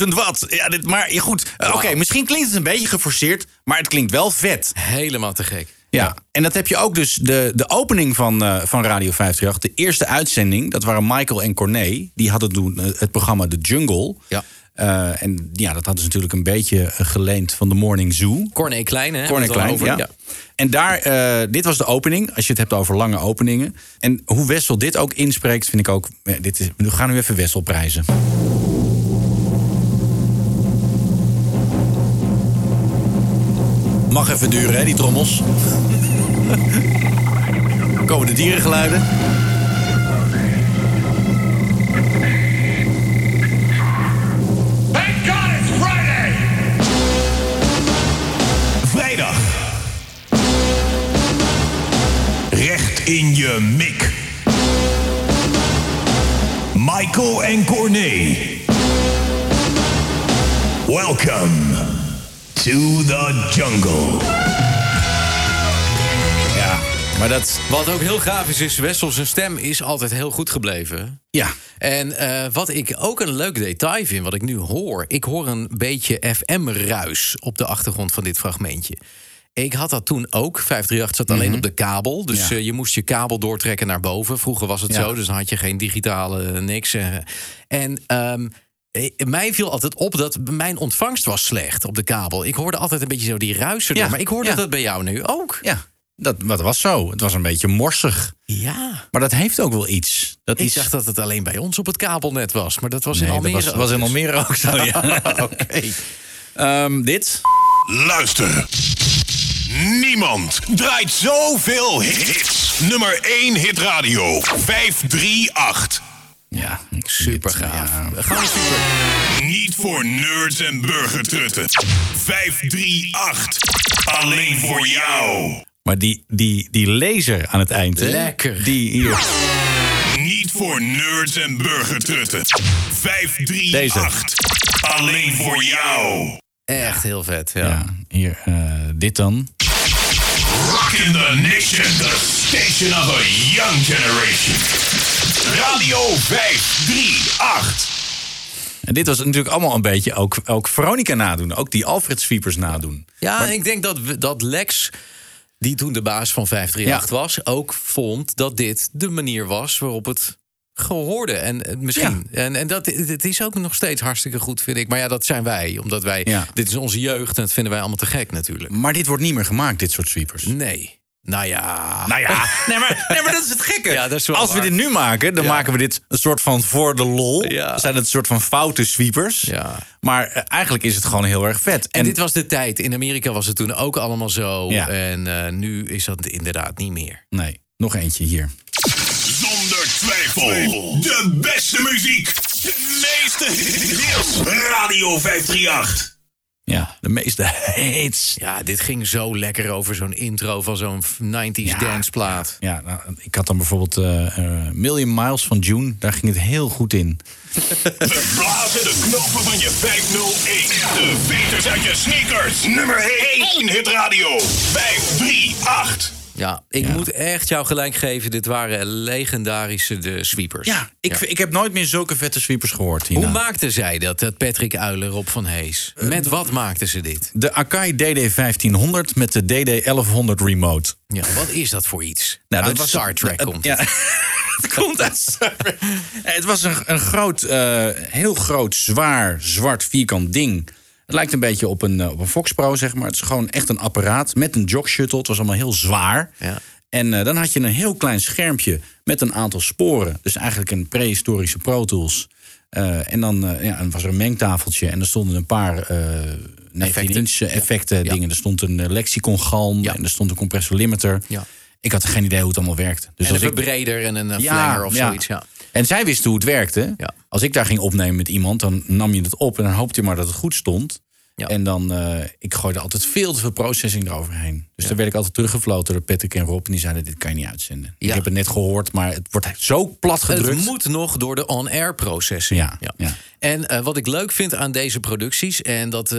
500.000 watt. Ja, dit, maar goed. Eh, Oké, misschien klinkt het een beetje geforceerd, maar het klinkt wel vet. Helemaal te gek. Ja, en dat heb je ook dus. De, de opening van, eh, van Radio 538, de eerste uitzending, dat waren Michael en Corné. Die hadden toen eh, het programma The Jungle. Ja. Eh, en ja, dat hadden ze natuurlijk een beetje geleend van de Morning Zoo. Corné Klein, hè? Corné Klein, ja. En daar, eh, dit was de opening, als je het hebt over lange openingen. En hoe Wessel dit ook inspreekt, vind ik ook... eh, Dit is, we gaan nu even Wessel prijzen. Mag even duren, hè, die trommels. Komen de dierengeluiden. Je mik. Michael en Corné. Welcome to the jungle. Ja, maar dat... Wat ook heel gaaf is, is Wessel zijn stem is altijd heel goed gebleven. Ja. En eh, wat ik ook een leuk detail vind, wat ik nu hoor... ik hoor een beetje FM-ruis op de achtergrond van dit fragmentje. Ik had dat toen ook. 538 zat alleen op de kabel. Dus Ja. eh, je moest je kabel doortrekken naar boven. Vroeger was het Ja. zo, dus dan had je geen digitale eh, niks. eh. En ehm, eh, mij viel altijd op dat mijn ontvangst was slecht op de kabel. Ik hoorde altijd een beetje zo die ruisen. Ja, door. Maar ik hoorde dat bij jou nu ook. Ja, dat, dat was zo. Het was een beetje morsig. Ja. Maar dat heeft ook wel iets. Dat Ik is... dacht dat het alleen bij ons op het kabelnet was. Maar dat was Nee, in dat Almere was, ook was in dus. Almere ook zo, ja. Oké. Ehm, dit? Luister. Niemand draait zoveel hits. Nummer 1 hit radio. 538. Ja, Super gaaf. Gaan super. Niet voor nerds en burgertrutten. 538. Alleen voor jou. Maar die, die, die laser aan het eind, hè? Lekker. Die hier. Niet voor nerds en burgertrutten. 538. Alleen voor jou. Echt heel vet, ja. Ja, hier, eh, dit dan. Rockin' the nation, the station of a young generation. Radio 538. En dit was natuurlijk allemaal een beetje ook, ook Veronica nadoen. Ook die Alfred Sweepers nadoen. Ja, en ik denk dat, dat Lex, die toen de baas van 538 was... ook vond dat dit de manier was waarop het gehoorde. En eh, misschien. En, en dat het is ook nog steeds hartstikke goed, vind ik. Maar ja, dat zijn wij. Omdat wij... Ja. Dit is onze jeugd en dat vinden wij allemaal te gek natuurlijk. Maar dit wordt niet meer gemaakt, dit soort sweepers. Nee. Nou ja... Nou ja, nee maar, nee, maar dat is het gekke. Ja, is Als we waar. dit nu maken, dan Ja. maken we dit een soort van voor de lol. Ja. Zijn het een soort van foute sweepers. Ja. Maar eh, eigenlijk is het gewoon heel erg vet. En, dit was de tijd. In Amerika was het toen ook allemaal zo. Ja. En eh, nu is dat inderdaad niet meer. Nee, nog eentje hier. De beste muziek. De meeste hits. Radio 538. Ja, de meeste hits. Ja, dit ging zo lekker over zo'n intro van zo'n 90s danceplaat. Ja, nou, ik had dan bijvoorbeeld eh, eh, Million Miles van June. Daar ging het heel goed in. We blazen de knopen van je 501. De veters uit je sneakers. Nummer 1 hit radio. 538. Ja, ik moet echt jou gelijk geven. Dit waren legendarische de sweepers. Ja, ik, ik heb nooit meer zulke vette sweepers gehoord. Hierna. Hoe maakten zij dat, dat Patrick Uiler, Rob van Hees? Met wat maakten ze dit? De Akai DD1500 met de DD1100 remote. Ja, wat is dat voor iets? Nou, dat was Star Trek komt ja, het. komt uit Star Trek. Nee, Het was een, een groot, eh, heel groot, zwaar, zwart, vierkant ding. Het lijkt een beetje op een, eh, op een Fox Pro, zeg maar. Het is gewoon echt een apparaat met een jog shuttle. Het was allemaal heel zwaar. Ja. En eh, dan had je een heel klein schermpje met een aantal sporen. Dus eigenlijk een prehistorische Pro Tools. Eh, en dan, ja, was er een mengtafeltje en er stonden een paar 19 inch effecten dingen. Er stond een eh, lexicon galm en er stond een compressor limiter. Ja. Ik had geen idee hoe het allemaal werkte. Dus en een ik verbreder en een flanger of zoiets. Ja. En zij wisten hoe het werkte. Als ik daar ging opnemen met iemand, dan nam je het op en dan hoopte je maar dat het goed stond. En dan, eh, ik gooide altijd veel te veel processing eroverheen. Dus dan werd ik altijd teruggefloten door Patrick en Rob. En die zeiden, dit kan je niet uitzenden. Ik Ja. heb het net gehoord, maar het wordt zo plat gedrukt. Het moet nog door de on-air processing. Ja, ja. En eh, wat ik leuk vind aan deze producties, en dat, eh,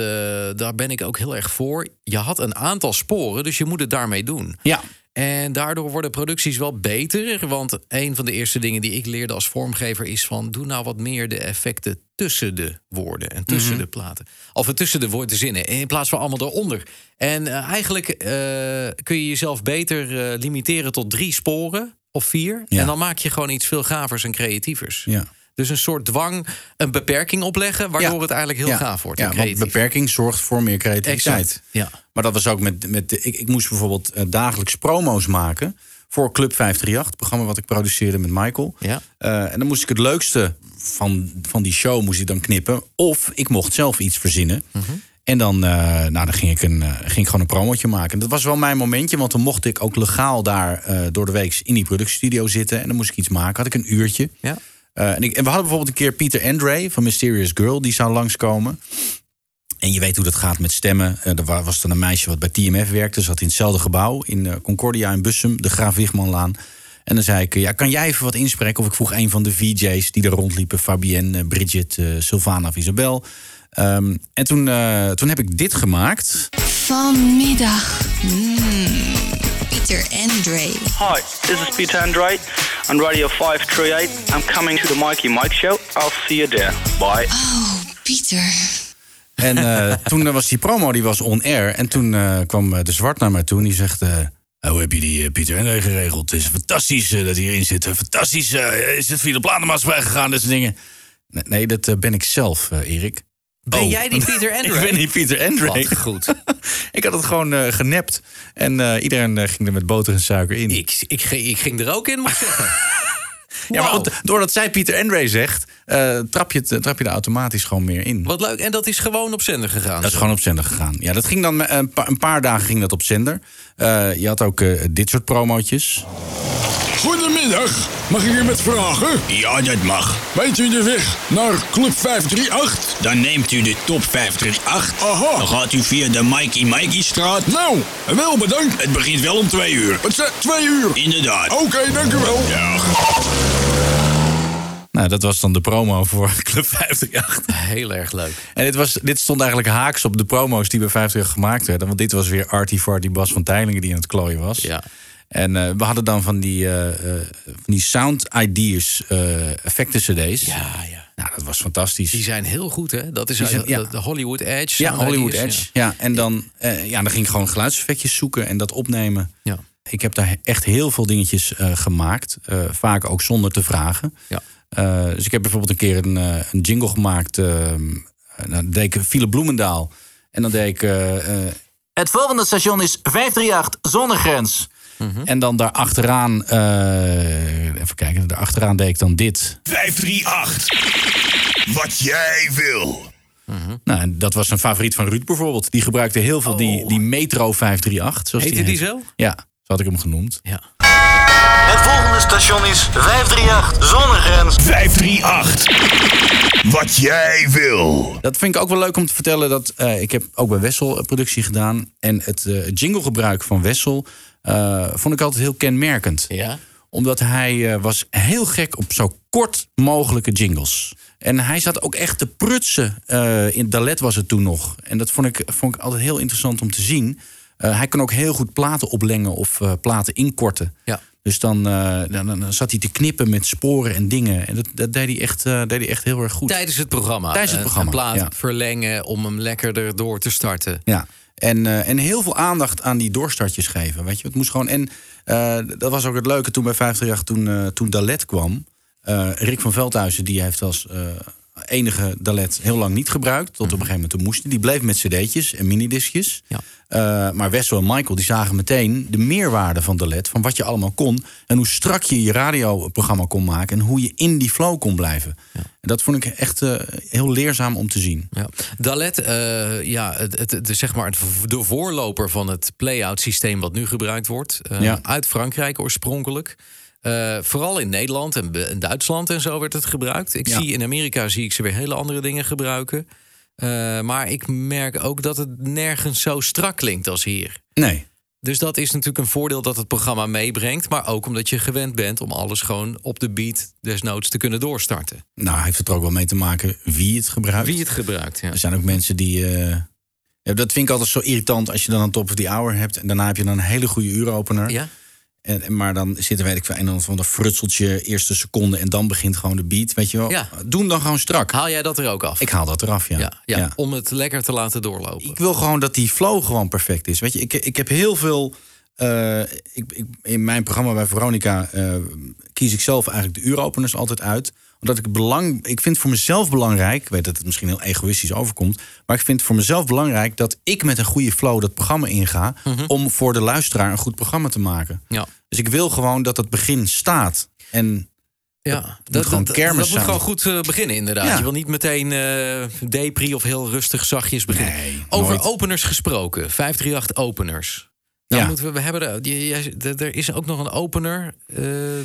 daar ben ik ook heel erg voor. Je had een aantal sporen, dus je moet het daarmee doen. Ja. En daardoor worden producties wel beter. Want een van de eerste dingen die ik leerde als vormgever is van doe nou wat meer de effecten tussen de woorden en tussen Mhm. de platen. Of tussen de woorden zinnen. In plaats van allemaal eronder. En eh, eigenlijk eh, kun je jezelf beter eh, limiteren tot drie sporen of vier. Ja. En dan maak je gewoon iets veel gavers en creatievers. Ja. Dus een soort dwang, een beperking opleggen, waardoor het eigenlijk heel Ja. gaaf wordt. Ja, want beperking zorgt voor meer creativiteit. Exact, ja. Maar dat was ook met. met de, ik, ik moest bijvoorbeeld eh, dagelijks promo's maken. Voor Club 538, het programma wat ik produceerde met Michael. Ja. Eh, en dan moest ik het leukste van, van die show moest ik dan knippen. Of ik mocht zelf iets verzinnen. Mhm. En dan, eh, nou, dan ging, ik een, ging ik gewoon een promotje maken. En dat was wel mijn momentje, want dan mocht ik ook legaal daar door de week in die productiestudio zitten. En dan moest ik iets maken. Had ik een uurtje. Ja. Eh, en, we hadden bijvoorbeeld een keer Pieter Andre van Mysterious Girl, die zou langskomen. En je weet hoe dat gaat met stemmen. Eh, er wa- was dan een meisje wat bij TMF werkte. Zat in hetzelfde gebouw in eh, Concordia in Bussum, de Graaf Wichmanlaan. En dan zei ik, ja, kan jij even wat inspreken? Of ik vroeg een van de VJ's die er rondliepen. Fabienne, Bridget, Sylvana of Isabel. Ehm, en toen, toen heb ik dit gemaakt. Vanmiddag. Mm, Pieter Andre. Hi, this is Peter Andre on Radio 538. I'm coming to the Mikey Mike Show. I'll see you there. Bye. Oh, Pieter. En eh, toen eh, was die promo, die was on air. En toen eh, kwam de zwart naar mij toe en die zegt... eh, hoe heb je die Pieter Henry geregeld? Het is fantastisch dat hij hierin zit. Fantastisch. eh, is het via de platenmaatschappij gegaan? Dat soort dingen. Nee, nee, dat ben ik zelf, eh, Erik. Ben Oh. jij die Pieter Andre? ik ben die Pieter Andre. Wat goed. ik had het gewoon eh, genept. En eh, iedereen eh, ging er met boter en suiker in. Ik, ik, ging- ik ging er ook in, moet ik zeggen. Ja, maar doordat zij Pieter Andre zegt... eh, trap, je het, trap je er automatisch gewoon meer in. Wat leuk. En dat is gewoon op zender gegaan. Dat is gewoon op zender gegaan. Ja, dat ging dan een paar, een paar dagen ging dat op zender. Eh, je had ook eh, dit soort promootjes. Goedemiddag, mag ik u met vragen? Ja, dat mag. Weet u de weg naar Club 538? Dan neemt u de top 538. Aha. Dan gaat u via de Mikey Mikey straat. Nou, wel bedankt. Het begint wel om twee uur. Wat zei twee uur? Inderdaad. Oké, dank u wel. Ja. Nou, dat was dan de promo voor Club 538. Heel erg leuk. En dit, was, dit stond eigenlijk haaks op de promo's die bij 538 gemaakt werden. Want dit was weer Artie Farty Bas van Teilingen die aan het klooien was. Ja. En eh, we hadden dan van die, eh, eh, van die sound ideas effecten cd's. Ja, ja. Nou, dat was fantastisch. Die zijn heel goed, hè? Dat is Die zijn- ja. de, Hollywood Edge. Ja, Hollywood Ideas, Edge. Ja. en dan, ja, dan ging ik gewoon geluidseffectjes zoeken en dat opnemen. Ja. Ik heb daar echt heel veel dingetjes gemaakt. vaak ook zonder te vragen. Ja. Eh, dus ik heb bijvoorbeeld een keer een, eh, een jingle gemaakt. eh, dan deed ik Philip Bloemendaal. En dan deed ik... eh, Het volgende station is 538 Zonnegrens. En dan daar achteraan... eh, even kijken, daar achteraan deed ik dan dit. 538. Wat jij wil. Nou, en dat was een favoriet van Ruud bijvoorbeeld. Die gebruikte heel veel die, die Metro 538. Zoals Heette die heet. zo? Ja, zo had ik hem genoemd. Ja. Het volgende station is 538 Zonnegrens. 538. Wat jij wil. Dat vind ik ook wel leuk om te vertellen. Dat, eh, ik heb ook bij Wessel een productie gedaan. En het eh, jinglegebruik van Wessel eh, vond ik altijd heel kenmerkend. Ja. Omdat hij eh, was heel gek op zo kort mogelijke jingles. En hij zat ook echt te prutsen. eh, in Dalet was het toen nog. En dat vond ik, vond ik altijd heel interessant om te zien. Eh, hij kon ook heel goed platen oplengen of eh, platen inkorten. Ja. Dus dan, eh, dan, dan zat hij te knippen met sporen en dingen. En dat, dat deed, hij echt, eh, deed hij echt heel erg goed. Tijdens het programma. Tijdens het Een- programma, Een plaat ja. verlengen om hem lekkerder door te starten. Ja. En, eh, en heel veel aandacht aan die doorstartjes geven. Weet je, het moest gewoon. En eh, dat was ook het leuke toen bij 538, toen, eh toen Dalet kwam. Eh, Rick van Veldhuizen, die heeft als eh, enige Dalet heel lang niet gebruikt. Tot op een gegeven moment toen moesten. Die bleef met cd'tjes en minidiscjes. Ja. Eh, maar Wessel en Michael die zagen meteen de meerwaarde van Dalet. Van wat je allemaal kon. En hoe strak je je radioprogramma kon maken. En hoe je in die flow kon blijven. En dat vond ik echt eh, heel leerzaam om te zien. Ja. Dalet, eh, ja, het, het, zeg maar de voorloper van het play-out systeem wat nu gebruikt wordt. Ja. Uit Frankrijk oorspronkelijk. Eh, vooral in Nederland en en Duitsland en zo werd het gebruikt. Ik Ja. zie in Amerika zie ik ze weer hele andere dingen gebruiken. Eh, maar ik merk ook dat het nergens zo strak klinkt als hier. Nee. Dus dat is natuurlijk een voordeel dat het programma meebrengt. Maar ook omdat je gewend bent om alles gewoon op de beat desnoods te kunnen doorstarten. Nou, heeft het er ook wel mee te maken wie het gebruikt. Wie het gebruikt, ja. Er zijn ook mensen die. eh, ja, dat vind ik altijd zo irritant als je dan een top of the hour hebt. En daarna heb je dan een hele goede uuropener. Ja. En, maar dan zit weet ik veel, een of ander van de frutseltje, eerste seconde. En dan begint gewoon de beat. Weet je wel? Ja. Doe dan gewoon strak. Haal jij dat er ook af? Ik haal dat eraf, ja. ja, ja, Om het lekker te laten doorlopen. Ik wil gewoon dat die flow gewoon perfect is. Weet je, ik, ik heb heel veel. eh, ik, ik, in mijn programma bij Veronica eh, kies ik zelf eigenlijk de uuropeners altijd uit. Omdat ik het belang. Ik vind voor mezelf belangrijk. Ik weet dat het misschien heel egoïstisch overkomt. Maar ik vind voor mezelf belangrijk dat ik met een goede flow dat programma inga. Om voor de luisteraar een goed programma te maken. Ja. Dus ik wil gewoon dat het begin staat. En Ja, moet gewoon kermis dat moet gewoon goed eh, beginnen, inderdaad. Ja. Je wil niet meteen eh depri of heel rustig zachtjes beginnen. Over nooit. openers gesproken, 538 openers. Dan Ja. moeten we, we hebben er, er is ook nog een opener. eh,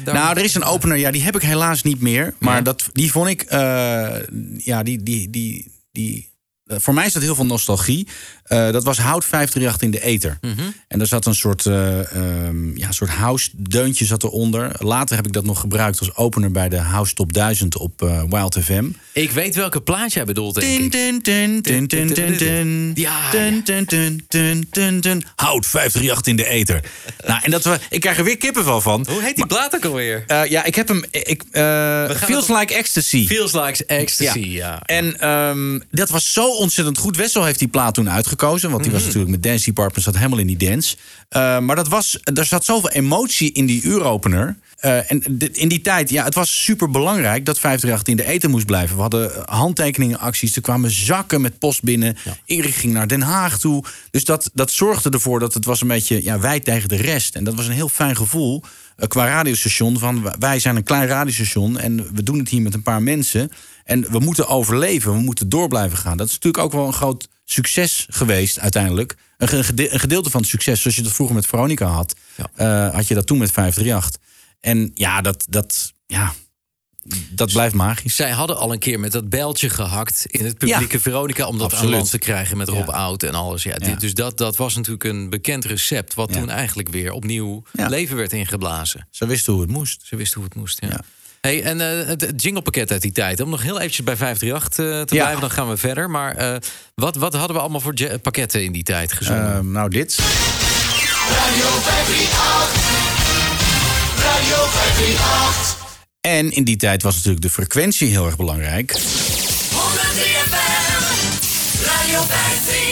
daar Nou, er is een opener, ja, die heb ik helaas niet meer. Maar dat, die vond ik, eh, ja, die, die, die, die, voor mij is dat heel veel nostalgie. Eh, dat was Hout 538 in de Ether. En daar zat een soort, eh, ehm, ja, soort house deuntje zat eronder. Later heb ik dat nog gebruikt als opener bij de House Top 1000 op eh, Wild FM. Ik weet welke plaat jij bedoelt, denk ik. Ja. Hout 538 in de Ether. nou, en dat we, ik krijg er weer kippenvel van. Hoe heet die plaat ook alweer? Eh, ja, ik heb hem. Ik, eh, Feels Like Ecstasy. Feels Like Ecstasy, ja. En ehm, dat was zo ontzettend goed. Wessel heeft die plaat toen uitgekozen. Want die was Mhm. natuurlijk met Dance Department zat helemaal in die dance. Eh, maar dat was, er zat zoveel emotie in die uuropener. Eh, en de- in die tijd, ja, het was super belangrijk dat 538 in de eten moest blijven. We hadden handtekeningenacties. Er kwamen zakken met post binnen. Erik ging naar Den Haag toe. Dus dat, dat zorgde ervoor dat het was een beetje ja, wij tegen de rest. En dat was een heel fijn gevoel eh, qua radiostation. Van wij zijn een klein radiostation en we doen het hier met een paar mensen. En we moeten overleven, we moeten door blijven gaan. Dat is natuurlijk ook wel een groot succes geweest uiteindelijk. Een, ge- gede- een gedeelte van het succes, zoals je dat vroeger met Veronica had, eh, had je dat toen met 538. En ja, dat, dat, ja, dat blijft magisch. Zij hadden al een keer met dat bijltje gehakt in het publieke Veronica... om dat aan Absoluut. land te krijgen met Rob Oud en alles. Ja, dit- Ja. Dus dat, dat was natuurlijk een bekend recept... wat toen eigenlijk weer opnieuw Ja. leven werd ingeblazen. Ze wisten hoe het moest. Ze wisten hoe het moest, ja. Hey, en eh, het jinglepakket uit die tijd. Om nog heel eventjes bij 538 eh, te Ja. blijven, dan gaan we verder. Maar eh, wat, wat hadden we allemaal voor pakketten in die tijd gezongen? Eh, nou, dit. Radio 538. Radio 538. En in die tijd was natuurlijk de frequentie heel erg belangrijk. 103 FM. Radio 538.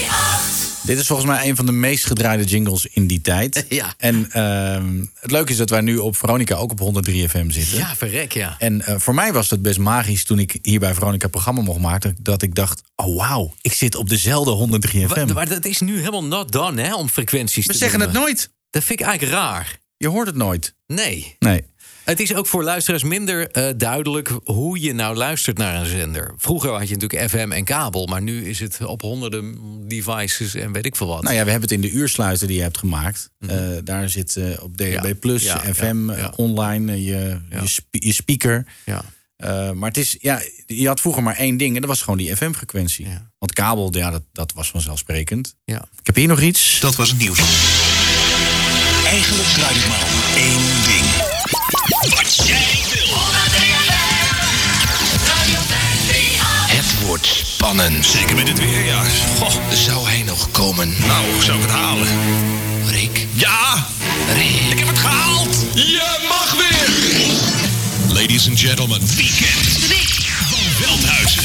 Dit is volgens mij een van de meest gedraaide jingles in die tijd. Ja. En ehm, het leuke is dat wij nu op Veronica ook op 103 FM zitten. ja, verrek, ja. En eh, voor mij was het best magisch toen ik hier bij Veronica programma mocht maken. Dat ik dacht, oh wauw, ik zit op dezelfde 103 FM. Maar, maar dat is nu helemaal not done, hè, om frequenties We te zeggen het nooit. Dat vind ik eigenlijk raar. Je hoort het nooit. Nee. Nee. Het is ook voor luisteraars minder eh, duidelijk hoe je nou luistert naar een zender. Vroeger had je natuurlijk FM en kabel, maar nu is het op honderden devices en weet ik veel wat. Nou ja, we hebben het in de uursluiter die je hebt gemaakt. Eh, daar zit eh, op DHB Plus, Mhm. Ja, FM, ja, ja. online, je, je, spe- je speaker. Ja. Eh, maar het is, ja, je had vroeger maar één ding en dat was gewoon die FM-frequentie. Want kabel, ja, dat, dat was vanzelfsprekend. Ja. Ik heb hier nog iets. Dat was het nieuws. Eigenlijk draait het maar om één ding. Zeker met het weer, ja. Goh, Zou hij nog komen? nou, zou ik het halen? Rick. Ja! Rick. Ik heb het gehaald! Je mag weer! Ladies and gentlemen, weekend van Veldhuizen.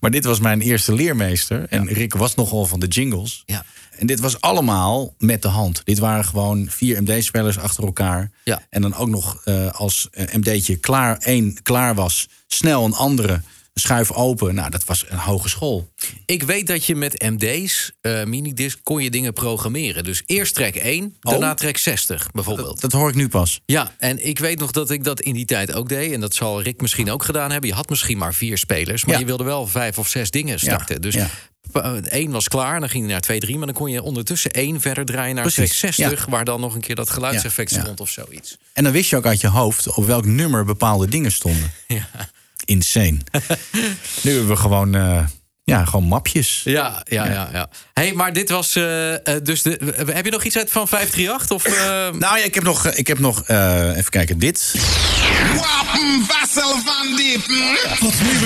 Maar dit was mijn eerste leermeester. En Rick was nogal van de jingles. Ja. En dit was allemaal met de hand. Dit waren gewoon vier MD-spellers achter elkaar. Ja. En dan ook nog eh, als eh, MD'tje klaar, één klaar was, snel een andere schuif open. Nou, dat was een hogeschool. Ik weet dat je met MD's, eh minidisc, kon je dingen programmeren. Dus eerst track 1, daarna track 60 bijvoorbeeld. Dat hoor ik nu pas. Ja, en ik weet nog dat ik dat in die tijd ook deed. En dat zal Rick misschien ook gedaan hebben. Je had misschien maar vier spelers, maar Ja. je wilde wel vijf of zes dingen starten. Dus ja. eh, één was klaar, dan ging je naar twee, drie. Maar dan kon je ondertussen één verder draaien naar Precies, track 60... waar dan nog een keer dat geluidseffect Ja, ja. stond of zoiets. En dan wist je ook uit je hoofd op welk nummer bepaalde dingen stonden. Ja. Insane. nu hebben we gewoon, eh, ja, gewoon mapjes. Ja, ja, ja. ja. hey, maar dit was eh, eh, dus de. Heb je nog iets uit van 538? Of, eh, Nou ja, ik heb nog, ik heb nog eh, even kijken, dit. Wapen Vassel van Diepen. Wat nu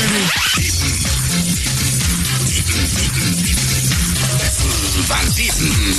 Van Diepen.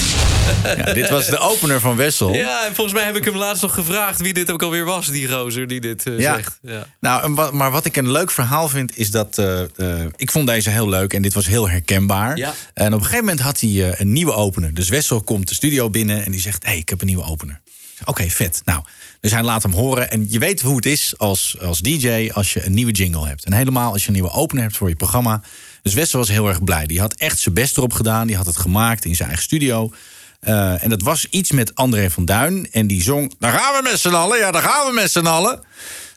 Ja, dit was de opener van Wessel. Ja, en volgens mij heb ik hem laatst nog gevraagd wie dit ook alweer was, die gozer die dit eh, Ja. zegt. Ja. Nou, maar wat ik een leuk verhaal vind, is dat. eh, eh, ik vond deze heel leuk en dit was heel herkenbaar. Ja. En op een gegeven moment had hij een nieuwe opener. Dus Wessel komt de studio binnen en die zegt: Hé, hey, ik heb een nieuwe opener. Oké, vet. Nou, dus hij laat hem horen. En je weet hoe het is als, als DJ als je een nieuwe jingle hebt. En helemaal als je een nieuwe opener hebt voor je programma. Dus Wessel was heel erg blij. Die had echt zijn best erop gedaan. Die had het gemaakt in zijn eigen studio. Eh, en dat was iets met André van Duin. En die zong: Daar gaan we met z'n allen. Ja, daar gaan we met z'n allen.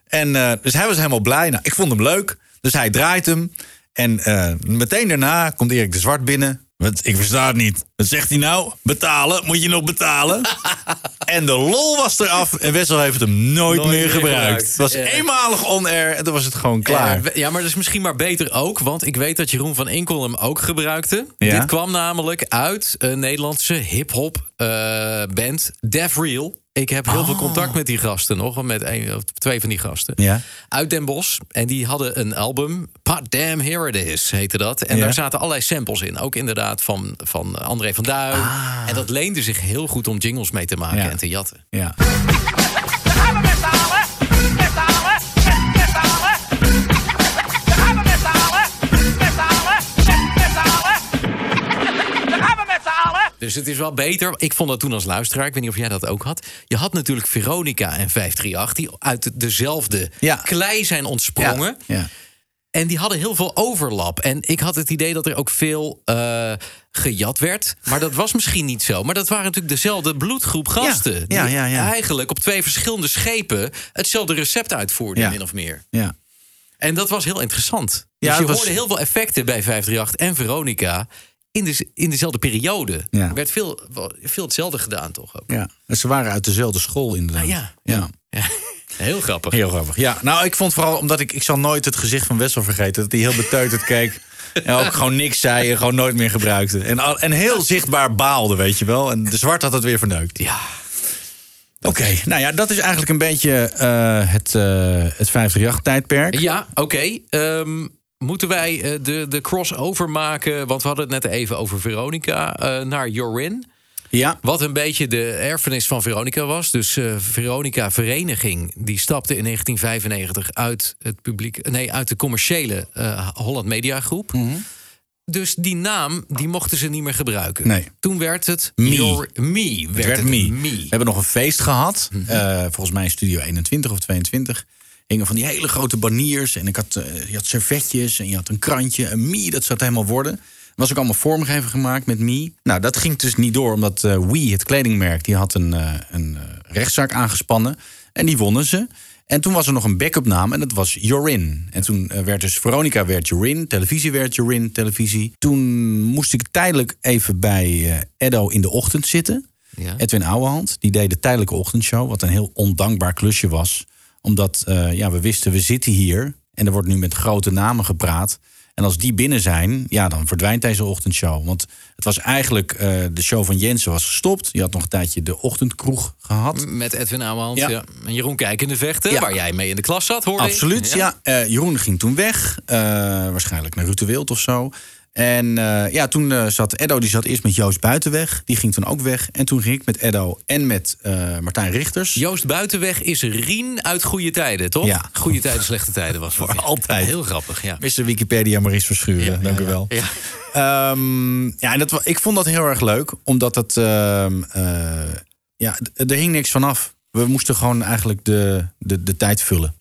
En eh, dus hij was helemaal blij. Nou, ik vond hem leuk. Dus hij draait hem. En eh, meteen daarna komt Erik de Zwart binnen. Wat, ik versta het niet. Wat zegt hij nou? Betalen? Moet je nog betalen? en de lol was eraf. En Wessel heeft hem nooit, Nooit meer gebruikt. gebruikt. Het was Ja. eenmalig on-air. En toen was het gewoon klaar. Ja, maar dat is misschien maar beter ook. Want ik weet dat Jeroen van Enkel hem ook gebruikte. Ja. Dit kwam namelijk uit een Nederlandse hip-hop eh, band, Def Real. Ik heb heel veel contact met die gasten nog. Met een of twee van die gasten. Ja. Uit Den Bosch. En die hadden een album. Pot Damn Here It Is heette dat. En Ja. daar zaten allerlei samples in. Ook inderdaad van, van André van Duin. En dat leende zich heel goed om jingles mee te maken Ja. en te jatten. Ja. Dus het is wel beter. Ik vond dat toen als luisteraar. Ik weet niet of jij dat ook had. Je had natuurlijk Veronica en 538 die uit dezelfde Ja. klei zijn ontsprongen. Ja. En die hadden heel veel overlap. En ik had het idee dat er ook veel eh, gejat werd. Maar dat was misschien niet zo. Maar dat waren natuurlijk dezelfde bloedgroep gasten. Ja, die ja, ja. eigenlijk op twee verschillende schepen hetzelfde recept uitvoerden, Ja. min of meer. Ja. En dat was heel interessant. Dus Ja, je was- hoorde heel veel effecten bij 538 en Veronica in, de, in dezelfde periode. Ja. Er werd veel, veel hetzelfde gedaan, toch ook? ja. En ze waren uit dezelfde school inderdaad. Ah, ja. ja. Heel grappig. Heel grappig. Ja, nou, ik vond vooral omdat ik, ik zal nooit het gezicht van Wessel vergeten. Dat hij heel beteuterd keek. En ook gewoon niks zei en gewoon nooit meer gebruikte. En, al- en heel zichtbaar baalde, weet je wel. En de zwart had het weer verneukt. Ja. Oké, nou ja, dat is eigenlijk een beetje eh, het, eh het 538-tijdperk. Ja, oké. Ehm, moeten wij eh, de, de crossover maken? Want we hadden het net even over Veronica. eh, naar Jorin. Ja. Wat een beetje de erfenis van Veronica was. Dus eh, Veronica Vereniging die stapte in 1995 uit het publiek, nee, uit de commerciële Holland Media Groep. Dus die naam die mochten ze niet meer gebruiken. Nee. Toen werd het Me. Your- Me. Het Werd werd het me. Me. We hebben nog een feest gehad. eh, volgens mij Studio 21 of 22. Hingen van die hele grote baniers. En ik had, eh, je had servetjes en je had een krantje. Een me, dat zou het helemaal worden. Was ook allemaal vormgeven gemaakt met me. Nou, dat ging dus niet door, omdat eh We, het kledingmerk, die had een, eh, een rechtszaak aangespannen. En die wonnen ze. En toen was er nog een backup naam en dat was Jorin. En toen werd dus Veronica werd Jorin, televisie werd Jorin, televisie. Toen moest ik tijdelijk even bij Edo in de ochtend zitten. Ja. Edwin Ouwehand, die deed de tijdelijke ochtendshow. Wat een heel ondankbaar klusje was. Omdat eh, ja, we wisten, we zitten hier. En er wordt nu met grote namen gepraat. En als die binnen zijn, ja, dan verdwijnt deze ochtendshow. Want het was eigenlijk, eh, de show van Jensen was gestopt. Je had nog een tijdje de ochtendkroeg gehad. Met Edwin Ouwehand. Ja. Ja. En Jeroen Kijkende Vechten, Ja. waar jij mee in de klas zat, hoorde ik. Absoluut, ja. Eh, Jeroen ging toen weg. waarschijnlijk naar Ruud de Wild of zo. En eh, ja, toen eh, zat Eddo, die zat eerst met Joost Buitenweg. Die ging toen ook weg. En toen ging ik met Eddo en met eh, Martijn Richters. Joost Buitenweg is Rien uit Goede Tijden, toch? Ja. Goede Tijden, slechte tijden was dat. Voor altijd. Heel grappig, ja. Mr. Wikipedia Maurice Verschuren, Ja, dank ja, u wel. ja. Ehm, ja, en dat, ik vond dat heel erg leuk, omdat het... ehm, eh, ja, er hing niks vanaf. We moesten gewoon eigenlijk de, de, de tijd vullen.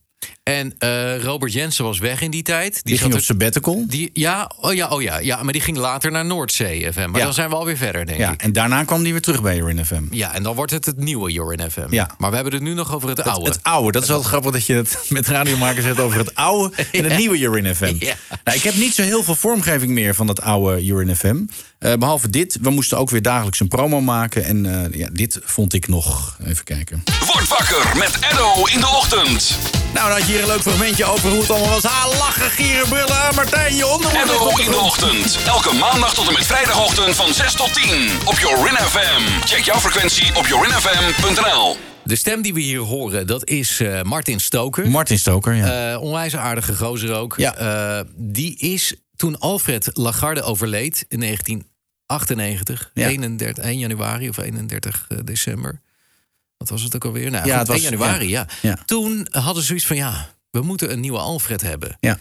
En eh, Robert Jensen was weg in die tijd. Die, ging zat op sabbatical. Die, ja, oh ja, oh ja, ja, maar die ging later naar Noordzee FM. Maar Ja. dan zijn we alweer verder, denk Ja, ik. en daarna kwam die weer terug bij Jorin FM. Ja, en dan wordt het het nieuwe Jorin FM. Ja. Maar we hebben het nu nog over het Het, oude. het oude, dat is wel grappig dat je het met radiomakers hebt over het oude en het Ja. nieuwe Urin FM. Ja. Nou, ik heb niet zo heel veel vormgeving meer van dat oude Urin FM. Eh, behalve dit, we moesten ook weer dagelijks een promo maken. En eh, ja, dit vond ik nog. Even kijken. Word wakker met Edo in de ochtend. Nou, had je hier een leuk fragmentje over hoe het allemaal was. Ha, lachen, gieren, brullen, ah, Martijn, je op de in de ochtend. Elke maandag tot en met vrijdagochtend van 6 tot 10 op Jorin FM. Check jouw frequentie op jorinfm.nl. De stem die we hier horen, dat is eh, Martin Stoker. Martin Stoker, ja. Eh, onwijs aardige gozer ook. Ja. Eh, die is toen Alfred Lagarde overleed in 1998, Ja. 31, 1 januari of 31 december. Wat was het ook alweer? Nou, Ja, goed, het was- 1 januari, ja. Ja. Toen hadden ze zoiets van, ja, we moeten een nieuwe Alfred hebben. Ja.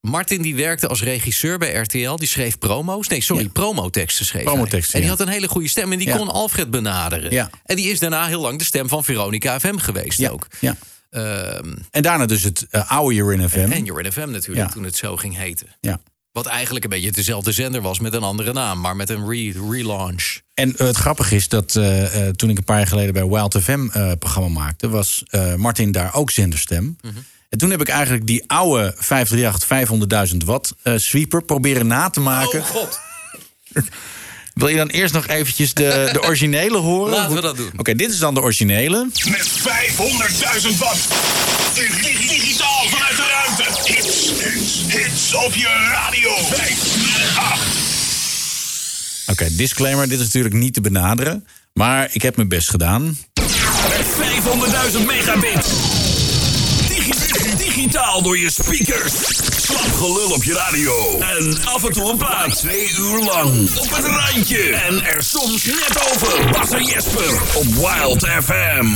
Martin die werkte als regisseur bij RTL. Die schreef promo's. Nee, sorry, promoteksten schreef. Promoteksten, En die ja. had een hele goede stem. En die Ja. kon Alfred benaderen. Ja. En die is daarna heel lang de stem van Veronica FM geweest Ja, ook. ja. Ehm, En daarna dus het eh, oude Urin FM. en Jorin FM natuurlijk, Ja. toen het zo ging heten. Ja. Wat eigenlijk een beetje dezelfde zender was met een andere naam. Maar met een re- relaunch. En eh, het grappige is dat eh, eh, toen ik een paar jaar geleden bij Wild FM eh, programma maakte, was eh, Martin daar ook zenderstem. Mhm. En toen heb ik eigenlijk die oude 538 500.000 watt eh, sweeper proberen na te maken. Oh god. Wil je dan eerst nog eventjes de, de originele horen? Laten we dat doen. Oké, dit is dan de originele. Met 500.000 watt. Dig- Digitaal vanuit de ruimte. Hits, hits, hits op je radio. 538. Oké, disclaimer, dit is natuurlijk niet te benaderen. Maar ik heb mijn best gedaan. Met 500.000 megabit. Digi- digitaal door je speakers. Slap gelul op je radio. En af en toe een plaat. Twee uur lang. Op het randje. En er soms net over. Bas en Jesper. Op Wild FM.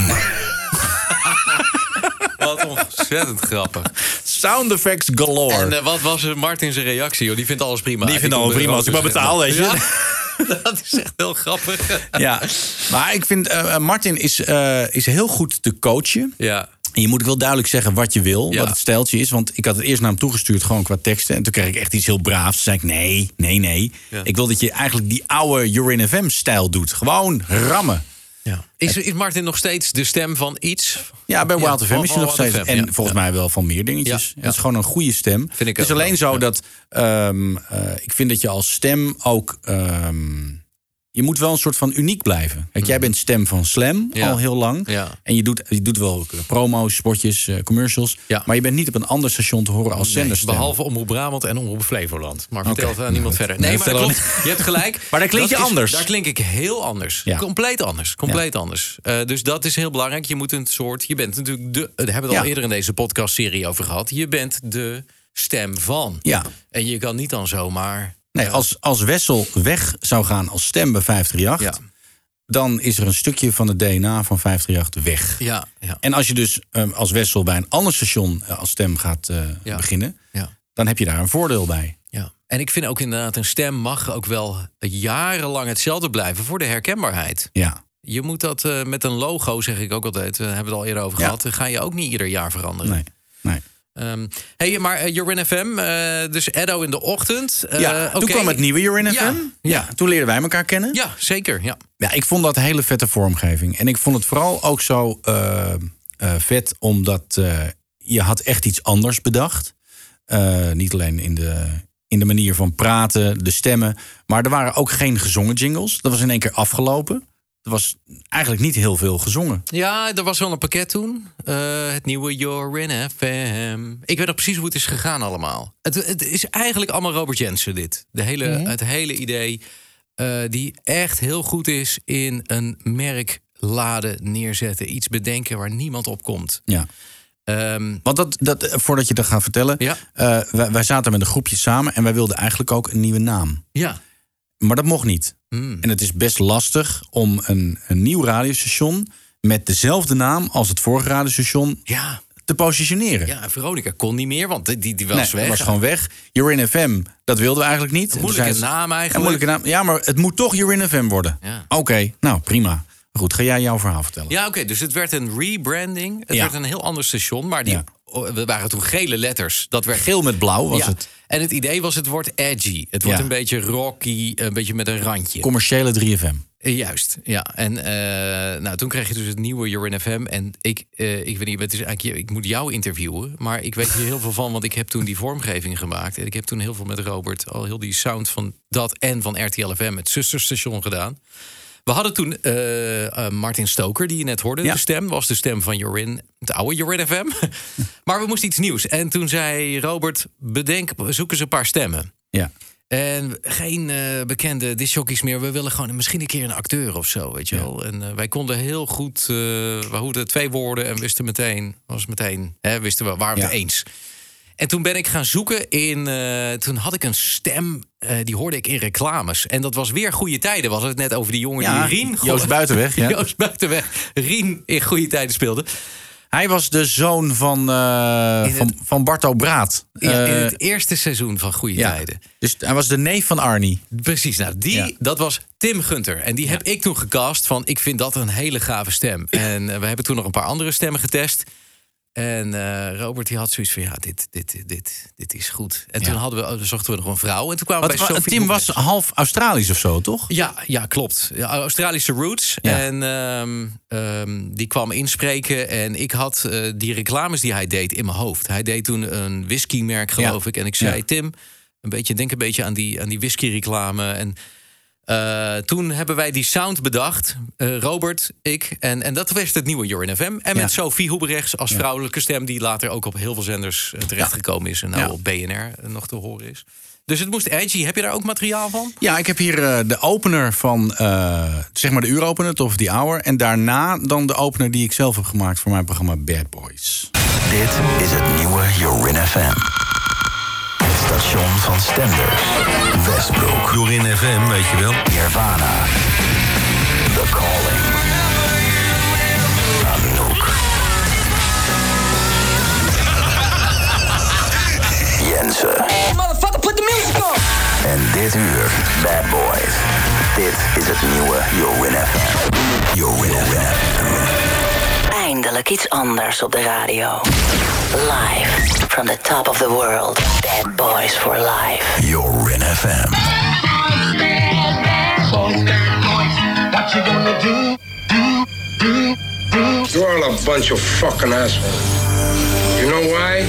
Wat ontzettend grappig. Sound effects galore. En eh, wat was Martin zijn reactie? Joh? Die vindt alles prima. Die vindt alles prima als ik maar dus- betaal, weet je. Ja, dat is echt heel grappig. Ja, maar ik vind eh, Martin is, eh, is heel goed te coachen. Ja. En je moet ook wel duidelijk zeggen wat je wil, Ja. wat het stijltje is. Want ik had het eerst naar hem toegestuurd, gewoon qua teksten. En toen kreeg ik echt iets heel braafs. Toen zei ik, nee, nee, nee. Ja. Ik wil dat je eigenlijk die oude Urin FM-stijl doet. Gewoon rammen. Ja. Is, is Martin nog steeds de stem van iets? Ja, bij Wild FM van- is hij nog steeds. FM, En ja. volgens mij wel van meer dingetjes. Ja, ja. Het is gewoon een goede stem. Vind ik het is alleen wel, zo ja. dat... ehm, eh, ik vind dat je als stem ook... ehm, je moet wel een soort van uniek blijven. Kijk, jij bent stem van Slam Mhm. Ja. al heel lang. Ja. En je doet, je doet wel promo's, spotjes, eh, commercials. Ja. Maar je bent niet op een ander station te horen als Nee, zenderstem. behalve Omroep Brabant en Omroep Flevoland. Maar Oké. vertelt aan niemand Nee, verder. nee, Nee, maar vertel klopt. je hebt gelijk. Maar daar klink je is- anders. Daar klink ik heel anders. Compleet anders. Compleet anders. Eh, dus dat is heel belangrijk. Je moet een soort... Je bent natuurlijk de... Daar hebben we het al eerder in deze podcastserie over gehad. Je bent de stem van. Ja. En je kan niet dan zomaar... Nee, als, als Wessel weg zou gaan als stem bij 538... dan is er een stukje van het DNA van 538 weg. Ja, ja. En als je dus ehm, als Wessel bij een ander station eh, als stem gaat eh, Ja. beginnen... Ja. dan heb je daar een voordeel bij. Ja. En ik vind ook inderdaad, een stem mag ook wel jarenlang hetzelfde blijven voor de herkenbaarheid. Ja. Je moet dat eh, met een logo, zeg ik ook altijd, we hebben het al eerder over gehad, ga je ook niet ieder jaar veranderen. Nee. Ehm, hey, maar uh, Jorin FM, eh, dus Edo in de ochtend. eh, ja, toen kwam het nieuwe Urin FM. Ja, toen leerden wij elkaar kennen. Ja, zeker. Ja. Ja, ik vond dat hele vette vormgeving. En ik vond het vooral ook zo eh, eh, vet, omdat eh, je had echt iets anders bedacht. Eh, niet alleen in de, in de manier van praten, de stemmen. Maar er waren ook geen gezongen jingles. Dat was in één keer afgelopen. Er was eigenlijk niet heel veel gezongen. Ja, er was wel een pakket toen. Eh, het nieuwe Jorin FM. Ik weet nog precies hoe het is gegaan allemaal. Het, het is eigenlijk allemaal Robert Jensen dit. De hele, Mhm. Het hele idee eh, die echt heel goed is in een merk laden neerzetten. Iets bedenken waar niemand op komt. Ja. Ehm, Want dat, dat, voordat je dat gaat vertellen. Ja. eh, wij, wij zaten met een groepje samen en wij wilden eigenlijk ook een nieuwe naam. ja. Maar dat mocht niet. Hmm. En het is best lastig om een, een nieuw radiostation met dezelfde naam als het vorige radiostation Ja. te positioneren. ja, Veronica kon niet meer, want die, die was Nee, weg. was gewoon weg. You're in FM, dat wilden we eigenlijk niet. En toen moeilijke naam eigenlijk. Een moeilijke naam. Ja, maar het moet toch You're in FM worden. Ja. Oké, nou prima. Goed, ga jij jouw verhaal vertellen? Ja, oké. dus het werd een rebranding. Het Ja. werd een heel ander station. Maar die Ja. We waren toen gele letters. Dat werd Geel met blauw was Ja. het. En het idee was, het wordt edgy. Het wordt Ja. een beetje rocky, een beetje met een randje. Commerciële 3FM. Eh, Juist, ja. En eh, nou, toen kreeg je dus het nieuwe Urin FM. En ik, eh, ik weet niet, het is eigenlijk, ik moet jou interviewen. Maar ik weet hier heel veel van, want ik heb toen die vormgeving gemaakt. En ik heb toen heel veel met Robert al heel die sound van dat en van RTL FM, het zusterstation, gedaan. We hadden toen eh, eh, Martin Stoker, die je net hoorde. Ja. De stem was de stem van Jorin, het oude Jorin FM. maar we moesten iets nieuws. En toen zei Robert, bedenk, zoek eens een paar stemmen. Ja. En geen eh, bekende discjockeys meer. We willen gewoon misschien een keer een acteur of zo, weet je wel. En wij konden heel goed, we hoorden twee woorden en wisten meteen, was meteen, hè, wisten we, waren we het eens. En toen ben ik gaan zoeken in, eh, toen had ik een stem, eh, die hoorde ik in reclames. En dat was weer goede tijden. Hadden het net over die jongen Ja, die Rien... Joost Buitenweg, ja. Joost Buitenweg, Rien in goede tijden speelde. Hij was de zoon van, het- van, van Barto Braat. Ja, in het eerste seizoen van Goede ja. Tijden. Dus hij was de neef van Arnie. Precies, nou die, Ja. dat was Tim Gunter. En die heb ik toen gecast van, ik vind dat een hele gave stem. En we hebben toen nog een paar andere stemmen getest. En eh, Robert die had zoiets van, ja, dit, dit, dit, dit is goed. En toen hadden we, oh, zochten we nog een vrouw. En toen kwamen we bij Sophie Tim was half Australisch of zo, toch? Ja, ja, klopt. Ja, Australische roots. Ja. En ehm, ehm, die kwam inspreken. En ik had eh, die reclames die hij deed in mijn hoofd. Hij deed toen een whiskymerk, geloof ik. En ik zei. Tim, een beetje, denk een beetje aan die, aan die whisky-reclame. En eh, toen hebben wij die sound bedacht. eh, Robert, ik. En, en dat werd het nieuwe Jorin FM. En Ja. met Sophie Hoeberechts als vrouwelijke stem... die later ook op heel veel zenders eh, terechtgekomen is. En nou Ja. op BNR nog te horen is. Dus het moest edgy. Heb je daar ook materiaal van? Ja, ik heb hier eh, de opener van, eh, zeg maar de uuropener, of the Hour. En daarna dan de opener die ik zelf heb gemaakt voor mijn programma Bad Boys. Dit is het nieuwe Jorin FM. Het station van Stenders. Westbroek. Jorin FM, weet je wel. Nirvana. The Calling. Anouk. Jensen. Motherfucker, put the music on! En dit uur, Bad Boys. Dit is het nieuwe Jorin FM. Jorin FM. Eindelijk iets anders op de radio. Live from the top of the world. Bad Boys for Life. Jorin FM. What you gonna do? Do, do, do. You're all a bunch of fucking assholes. You know why?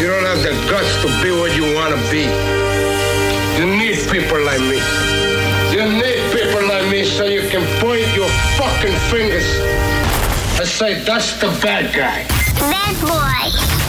You don't have the guts to be what you want to be. You need people like me. You need people like me so you can point your fucking fingers and say, that's the bad guy. Bad boy.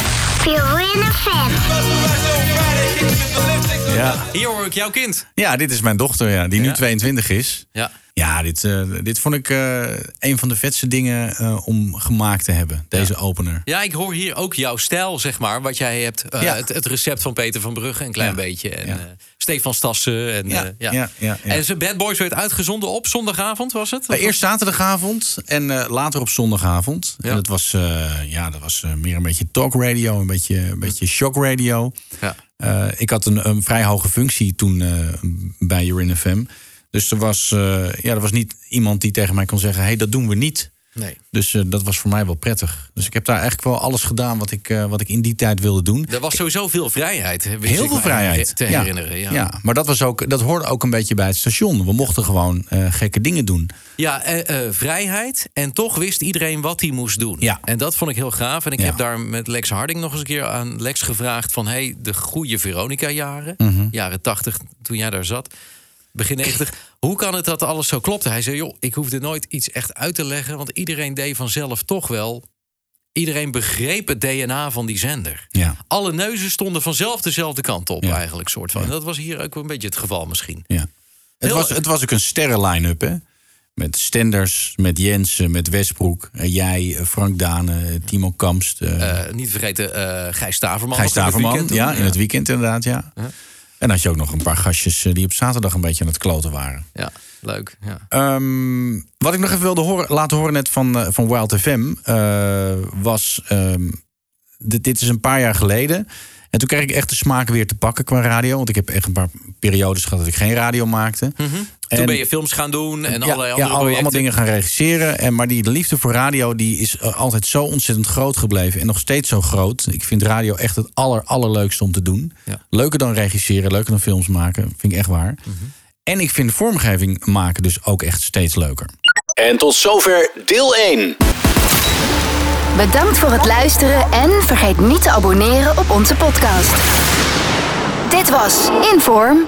Ja. Hier hoor ik jouw kind. Ja, dit is mijn dochter, ja, die nu 22 is. Ja. Ja, dit, eh, dit vond ik eh, een van de vetste dingen eh, om gemaakt te hebben. Deze opener. Ja, ik hoor hier ook jouw stijl, zeg maar. Wat jij hebt. Ja. het, het recept van Peter van Brugge, een klein beetje. En Stefan Stassen. En, Ja, eh, ja. ja, ja, ja. En zijn Bad Boys werd uitgezonden op zondagavond, was het? Eh, Eerst zaterdagavond en eh, later op zondagavond. En dat was, ja, dat was meer een beetje talk radio, een beetje, een beetje shock radio. Ja. Ik had een, een vrij hoge functie toen bij Urin FM. Dus er was, ja, er was niet iemand die tegen mij kon zeggen: hé, hey, dat doen we niet. Nee. Dus eh, dat was voor mij wel prettig. Dus ik heb daar eigenlijk wel alles gedaan wat ik, eh, wat ik in die tijd wilde doen. Er was sowieso veel vrijheid. Heel veel vrijheid. Te herinneren. Ja, Ja, maar dat, was ook, dat hoorde ook een beetje bij het station. We mochten gewoon eh, gekke dingen doen. Ja, vrijheid. En toch wist iedereen wat hij moest doen. Ja. En dat vond ik heel gaaf. En ik Ja. heb daar met Lex Harding nog eens een keer aan Lex gevraagd... van hey, de goede Veronica-jaren, Mhm. jaren 80, toen jij daar zat... begin 90, hoe kan het dat alles zo klopte? Hij zei, joh, ik hoefde nooit iets echt uit te leggen... want iedereen deed vanzelf toch wel... Iedereen begreep het DNA van die zender. Ja. Alle neuzen stonden vanzelf dezelfde kant op, eigenlijk. Soort van. En dat was hier ook wel een beetje het geval misschien. Ja. Het, was, het was ook een sterren-line-up, hè? Met Stenders, met Jensen, met Westbroek. eh, jij, eh, Frank Dane, eh, Timo Kamst. niet vergeten eh Gijs Staverman. Gijs Staverman, ja, in het weekend inderdaad, ja. Ja. En had je ook nog een paar gastjes eh, die op zaterdag een beetje aan het kloten waren. Ja, leuk. Ja. Ehm, wat ik nog even wilde horen, laten horen net van, eh, van Wild FM... eh, was... ehm, dit, dit is een paar jaar geleden. En toen kreeg ik echt de smaak weer te pakken qua radio. Want ik heb echt een paar periodes gehad dat ik geen radio maakte. Toen En- ben je films gaan doen en ja, allerlei ja, andere alle- projecten. allemaal dingen gaan regisseren. En, maar die liefde voor radio die is eh, altijd zo ontzettend groot gebleven. En nog steeds zo groot. Ik vind radio echt het aller, allerleukste om te doen. Leuker dan regisseren, leuker dan films maken. Vind ik echt waar. Mhm. En ik vind vormgeving maken dus ook echt steeds leuker. En tot zover deel 1. Bedankt voor het luisteren en vergeet niet te abonneren op onze podcast. Dit was Inform.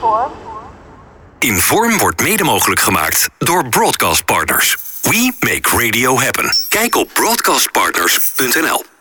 Inform wordt mede mogelijk gemaakt door Broadcast Partners. We make radio happen. Kijk op broadcastpartners.nl.